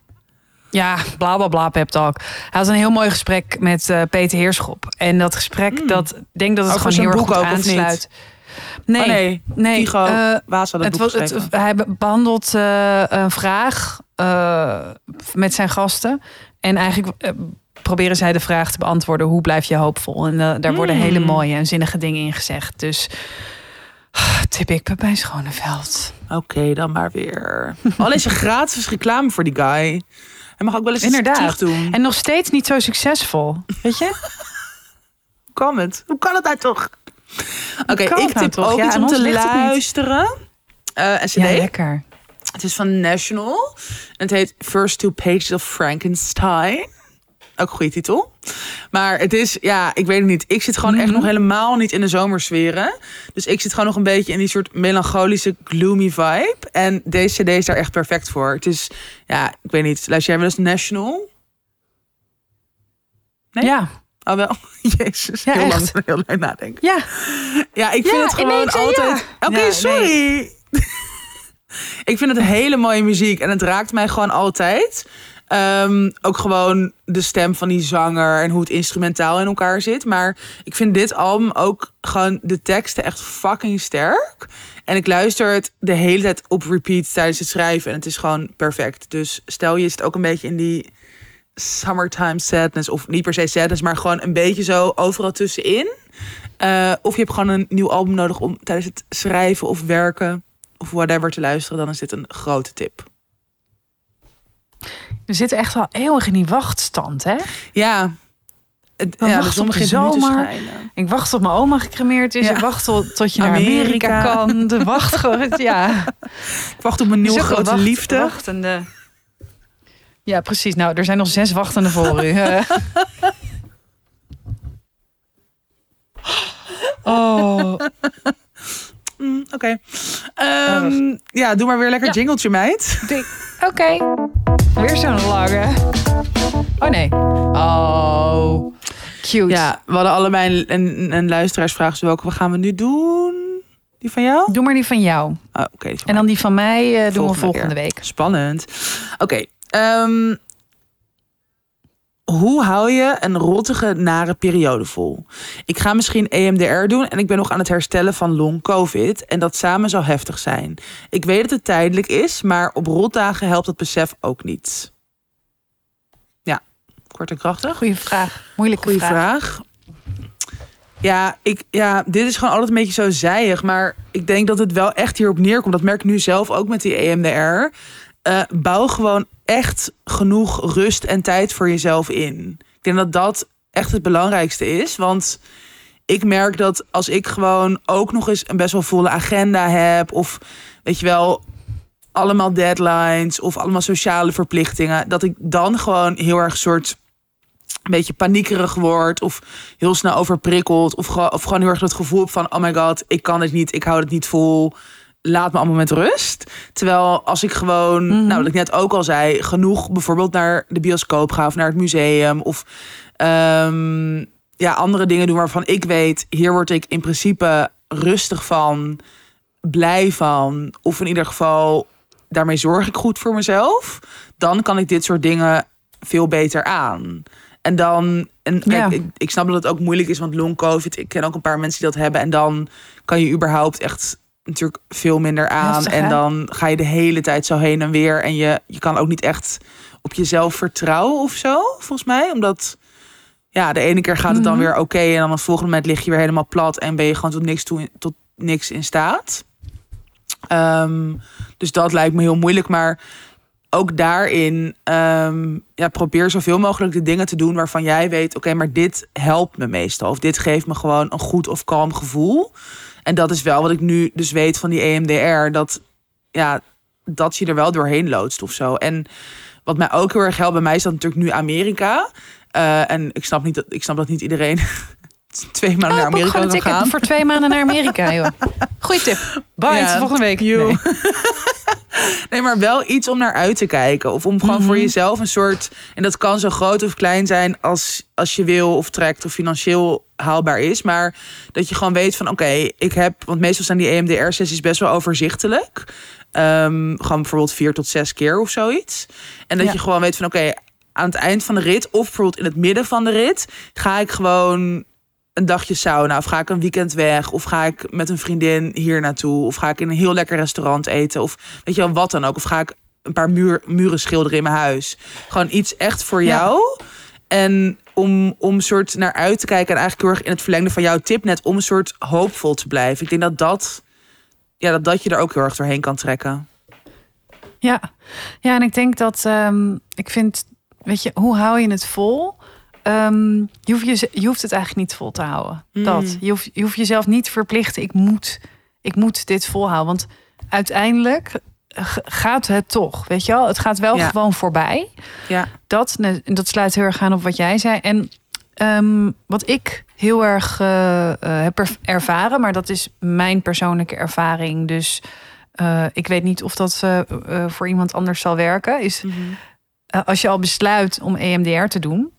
Ja, bla bla bla, Pep Talk. Hij had een heel mooi gesprek met eh, Peter Heerschop. En dat gesprek, dat ik denk dat het gewoon heel erg goed ook, aansluit. Nee, Oh, nee. nee. Vigo eh, Waas had het, het het, hij be- behandelt eh, een vraag met zijn gasten. En eigenlijk proberen zij de vraag te beantwoorden: hoe blijf je hoopvol? En daar worden Hmm. hele mooie en zinnige dingen in gezegd. Dus tip ik Pepijn Schoneveld. Oké, dan maar weer. Al is er gratis reclame voor die guy. Hij mag ook wel eens Inderdaad. terug doen. En nog steeds niet zo succesvol. Weet je? Hoe kan het? Hoe kan het nou toch? Oké, ik nou tip ook Ja, iets om te luisteren. Eh een cd. Ja, lekker. het is van National. En het heet First Two Pages of Frankenstein. Ook een goede titel. Maar het is, ja, ik weet het niet. Ik zit gewoon echt Mhm. nog helemaal niet in de zomersferen. Dus ik zit gewoon nog een beetje in die soort melancholische, gloomy vibe. En deze cd is daar echt perfect voor. Het is, ja, ik weet niet. Luister jij wel eens National? Nee? Ja. Oh wel, jezus. Ja, heel echt. lang, heel lang nadenken. Ja. Ja, ik vind Ja, het gewoon ja. altijd... Oké, Ja, nee. sorry. ik vind het hele mooie muziek. En het raakt mij gewoon altijd. Ehm, ook gewoon de stem van die zanger en hoe het instrumentaal in elkaar zit. Maar ik vind dit album ook gewoon de teksten echt fucking sterk. En ik luister het de hele tijd op repeat tijdens het schrijven. En het is gewoon perfect. Dus stel je zit ook een beetje in die summertime sadness. Of niet per se sadness, maar gewoon een beetje zo overal tussenin. Eh, of je hebt gewoon een nieuw album nodig om tijdens het schrijven of werken of whatever te luisteren. Dan is dit een grote tip. We zitten echt wel eeuwig in die wachtstand, hè? Ja, het, ja zon op de zomer. Ik wacht tot mijn oma gecremeerd is. Ja. Ik wacht tot, tot je naar Amerika, kan. De wacht gewoon, ja. Ik wacht op mijn nieuwe grote wacht- liefde. Wachtende. Ja, precies. Nou, er zijn nog zes wachtende voor u. Oh, Mm, Oké. Ehm, ja, doe maar weer lekker Ja. jingletje, meid. Oké. Weer zo'n lange. Oh nee. Oh. Cute. Ja, we hadden allebei een, een, een luisteraarsvraag. Dus welke gaan we nu doen? Die van jou? Doe maar die van jou. Oh, Oké. En dan die van mij eh, doen we Volgende keer. week. Spannend. Oké. ehm, hoe hou je een rottige, nare periode vol? Ik ga misschien EMDR doen en ik ben nog aan het herstellen van long COVID. En dat samen zou heftig zijn. Ik weet dat het tijdelijk is, maar op rotdagen helpt dat besef ook niet. Ja, kort en krachtig. Goeie vraag. Moeilijke Goeie vraag. vraag. Ja, ik, ja, dit is gewoon altijd een beetje zo zijig. Maar ik denk dat het wel echt hierop neerkomt. Dat merk ik nu zelf ook met die EMDR. Eh, bouw gewoon echt genoeg rust en tijd voor jezelf in. Ik denk dat dat echt het belangrijkste is. Want ik merk dat als ik gewoon ook nog eens een best wel volle agenda heb... of weet je wel, allemaal deadlines of allemaal sociale verplichtingen... dat ik dan gewoon heel erg soort een beetje paniekerig wordt of heel snel overprikkeld of, of gewoon heel erg het gevoel van oh my god, ik kan het niet, ik hou het niet vol. Laat me allemaal met rust. Terwijl als ik gewoon, Mhm. nou wat ik net ook al zei, genoeg bijvoorbeeld naar de bioscoop ga of naar het museum of ehm, ja, andere dingen doen waarvan ik weet, hier word ik in principe rustig van, blij van, of in ieder geval daarmee zorg ik goed voor mezelf, dan kan ik dit soort dingen veel beter aan. En dan, en kijk, Ja. ik, ik snap dat het ook moeilijk is, want long covid, ik ken ook een paar mensen die dat hebben. En dan kan je überhaupt echt natuurlijk veel minder aan. Heftig, en dan ga je de hele tijd zo heen en weer. En je, je kan ook niet echt op jezelf vertrouwen of zo, volgens mij. Omdat, ja, de ene keer gaat het dan Mhm. weer oké. en dan het volgende moment lig je weer helemaal plat. En ben je gewoon tot niks, toe, tot niks in staat. Ehm, dus dat lijkt me heel moeilijk. Maar ook daarin, ehm, ja, probeer zoveel mogelijk de dingen te doen waarvan jij weet, oké, maar dit helpt me meestal. Of dit geeft me gewoon een goed of kalm gevoel. En dat is wel wat ik nu dus weet van die EMDR. Dat, ja, dat je er wel doorheen loodst of zo. En wat mij ook heel erg helpt, bij mij is dat natuurlijk nu Amerika. Eh, en ik snap, niet dat, ik snap dat niet iedereen twee maanden naar Oh, Amerika kan ticket gaan. voor twee maanden naar Amerika, joh. Goeie tip. Bye, Ja. tot volgende week. Nee. Nee, maar wel iets om naar uit te kijken. Of om gewoon voor jezelf een soort. En dat kan zo groot of klein zijn als, als je wil of trekt of financieel haalbaar is. Maar dat je gewoon weet van oké, ik heb. Want meestal zijn die EMDR-sessies best wel overzichtelijk. Ehm, gewoon bijvoorbeeld vier tot zes keer of zoiets. En dat Ja. je gewoon weet van oké, aan het eind van de rit, of bijvoorbeeld in het midden van de rit, ga ik gewoon een dagje sauna. Of ga ik een weekend weg. Of ga ik met een vriendin hier naartoe. Of ga ik in een heel lekker restaurant eten. Of weet je wel, wat dan ook. Of ga ik een paar muur, muren schilderen in mijn huis. Gewoon iets echt voor Ja. jou. En om, om soort naar uit te kijken. En eigenlijk heel erg in het verlengde van jouw tip net. Om een soort hoopvol te blijven. Ik denk dat dat, ja, dat, dat je er ook heel erg doorheen kan trekken. Ja, ja en ik denk dat ehm, ik vind, weet je, hoe hou je het vol? Ehm, je, hoeft je, je hoeft het eigenlijk niet vol te houden. Mm. Dat. Je, hoeft, je hoeft jezelf niet te verplichten. Ik moet, ik moet dit volhouden. Want uiteindelijk g- gaat het toch. Weet je wel? Het gaat wel Ja. gewoon voorbij. Ja. Dat, dat sluit heel erg aan op wat jij zei. En ehm, wat ik heel erg eh, eh, heb er- ervaren, maar dat is mijn persoonlijke ervaring. Dus eh, ik weet niet of dat eh, eh, voor iemand anders zal werken. Is eh, als je al besluit om EMDR te doen,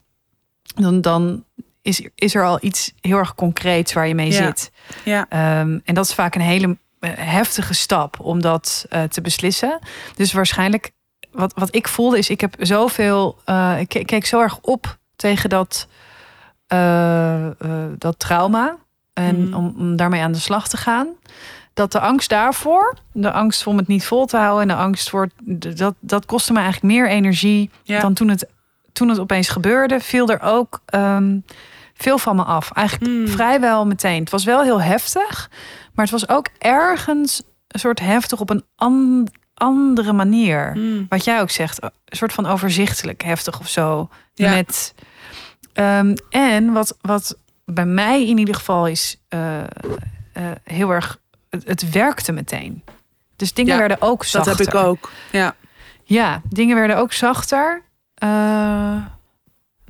dan, dan is, is er al iets heel erg concreets waar je mee Ja. zit. Ja. Ehm, en dat is vaak een hele eh, heftige stap om dat eh, te beslissen. Dus waarschijnlijk, wat, wat ik voelde, is: ik heb zoveel. eh, ik, ke- ik keek zo erg op tegen dat, dat trauma. En Mhm. om, om daarmee aan de slag te gaan. Dat de angst daarvoor, de angst om het niet vol te houden en de angst voor dat, dat kostte me eigenlijk meer energie Ja. dan toen het, toen het opeens gebeurde. Viel er ook ehm, veel van me af. Eigenlijk Hmm. vrijwel meteen. Het was wel heel heftig, maar het was ook ergens een soort heftig op een an- andere manier. Mm. Wat jij ook zegt, een soort van overzichtelijk heftig of zo. Ja. Met, ehm, en wat, wat bij mij in ieder geval is eh, eh, heel erg, het, het werkte meteen. Dus dingen Ja, werden ook Dat zachter. heb ik ook. Ja. Ja, dingen werden ook zachter. Eh,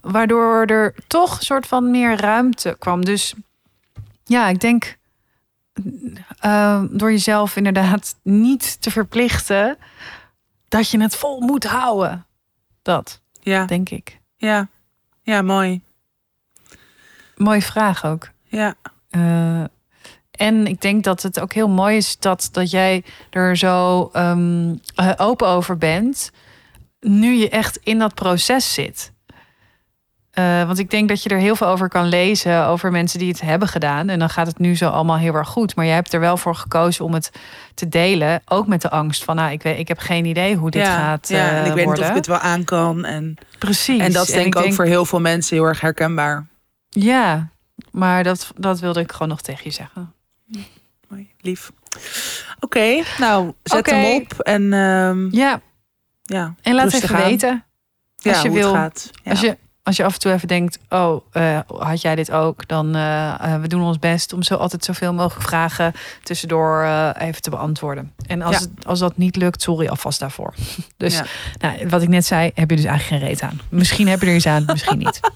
waardoor er toch een soort van meer ruimte kwam. Dus ja, ik denk eh, door jezelf inderdaad niet te verplichten dat je het vol moet houden. Dat Ja. denk ik. Ja. Ja, mooi. Mooie vraag ook. Ja. Eh, en ik denk dat het ook heel mooi is dat, dat jij er zo ehm, eh, open over bent. Nu je echt in dat proces zit. Eh, want ik denk dat je er heel veel over kan lezen. Over mensen die het hebben gedaan. En dan gaat het nu zo allemaal heel erg goed. Maar jij hebt er wel voor gekozen om het te delen. Ook met de angst van, nou, ik, weet, ik heb geen idee hoe dit ja. gaat ja. En eh, ik weet niet of ik het wel aan kan. En, Precies. en dat is denk ik ook denk- voor heel veel mensen heel erg herkenbaar. Ja, maar dat, dat wilde ik gewoon nog tegen je zeggen. Mooi. Lief. Oké, nou, zet hem op. En ehm, Ja, ja, en laat even aan. weten. Ja, als je hoe het wil. gaat. Ja. Als, je, als je af en toe even denkt, oh, eh, had jij dit ook? Dan uh, we doen ons best om zo altijd zoveel mogelijk vragen tussendoor uh, even te beantwoorden. En als, Ja. het, als dat niet lukt, sorry alvast daarvoor. Dus Ja. nou, wat ik net zei, heb je dus eigenlijk geen reet aan. Misschien heb je er iets aan, misschien niet.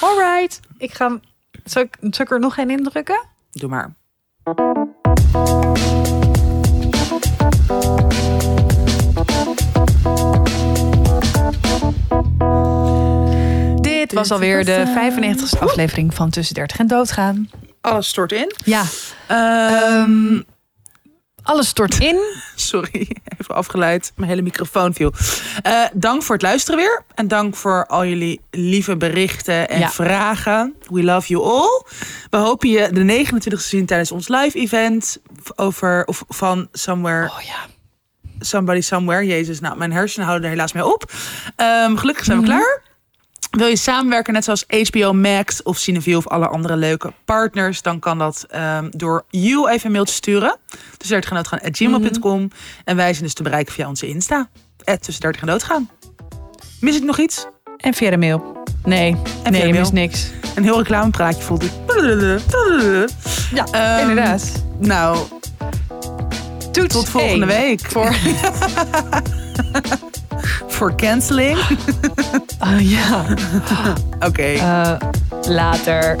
Alright, ik ga. Zal ik, zal ik er nog geen indrukken? Doe maar. Was alweer de 95ste aflevering van Tussen 30 en Doodgaan. Alles stort in. Ja, Ehm, alles stort in. sorry, even afgeleid. Mijn hele microfoon viel. Eh, dank voor het luisteren weer. En dank voor al jullie lieve berichten en Ja. vragen. We love you all. We hopen je de 29e te zien tijdens ons live event. Over, of van Somewhere Oh ja. Somebody Somewhere. Jezus, nou, mijn hersenen houden er helaas mee op. Ehm, gelukkig zijn we Mhm. klaar. Wil je samenwerken, net zoals HBO Max of Cineville of alle andere leuke partners, dan kan dat ehm, door you even een mail te sturen. Dus 30 en doodgaan at gmail.com. Mhm. En wij zijn dus te bereiken via onze Insta. At tussen 30 en doodgaan. Mis ik nog iets? En via de mail. Nee, via nee, mist niks. Een heel reclamepraatje voelt ik. Ja, Ehm, inderdaad. Nou, Toets tot volgende één. week. Voor, Voor canceling. Oh ja. Oké. Okay. Uh, later.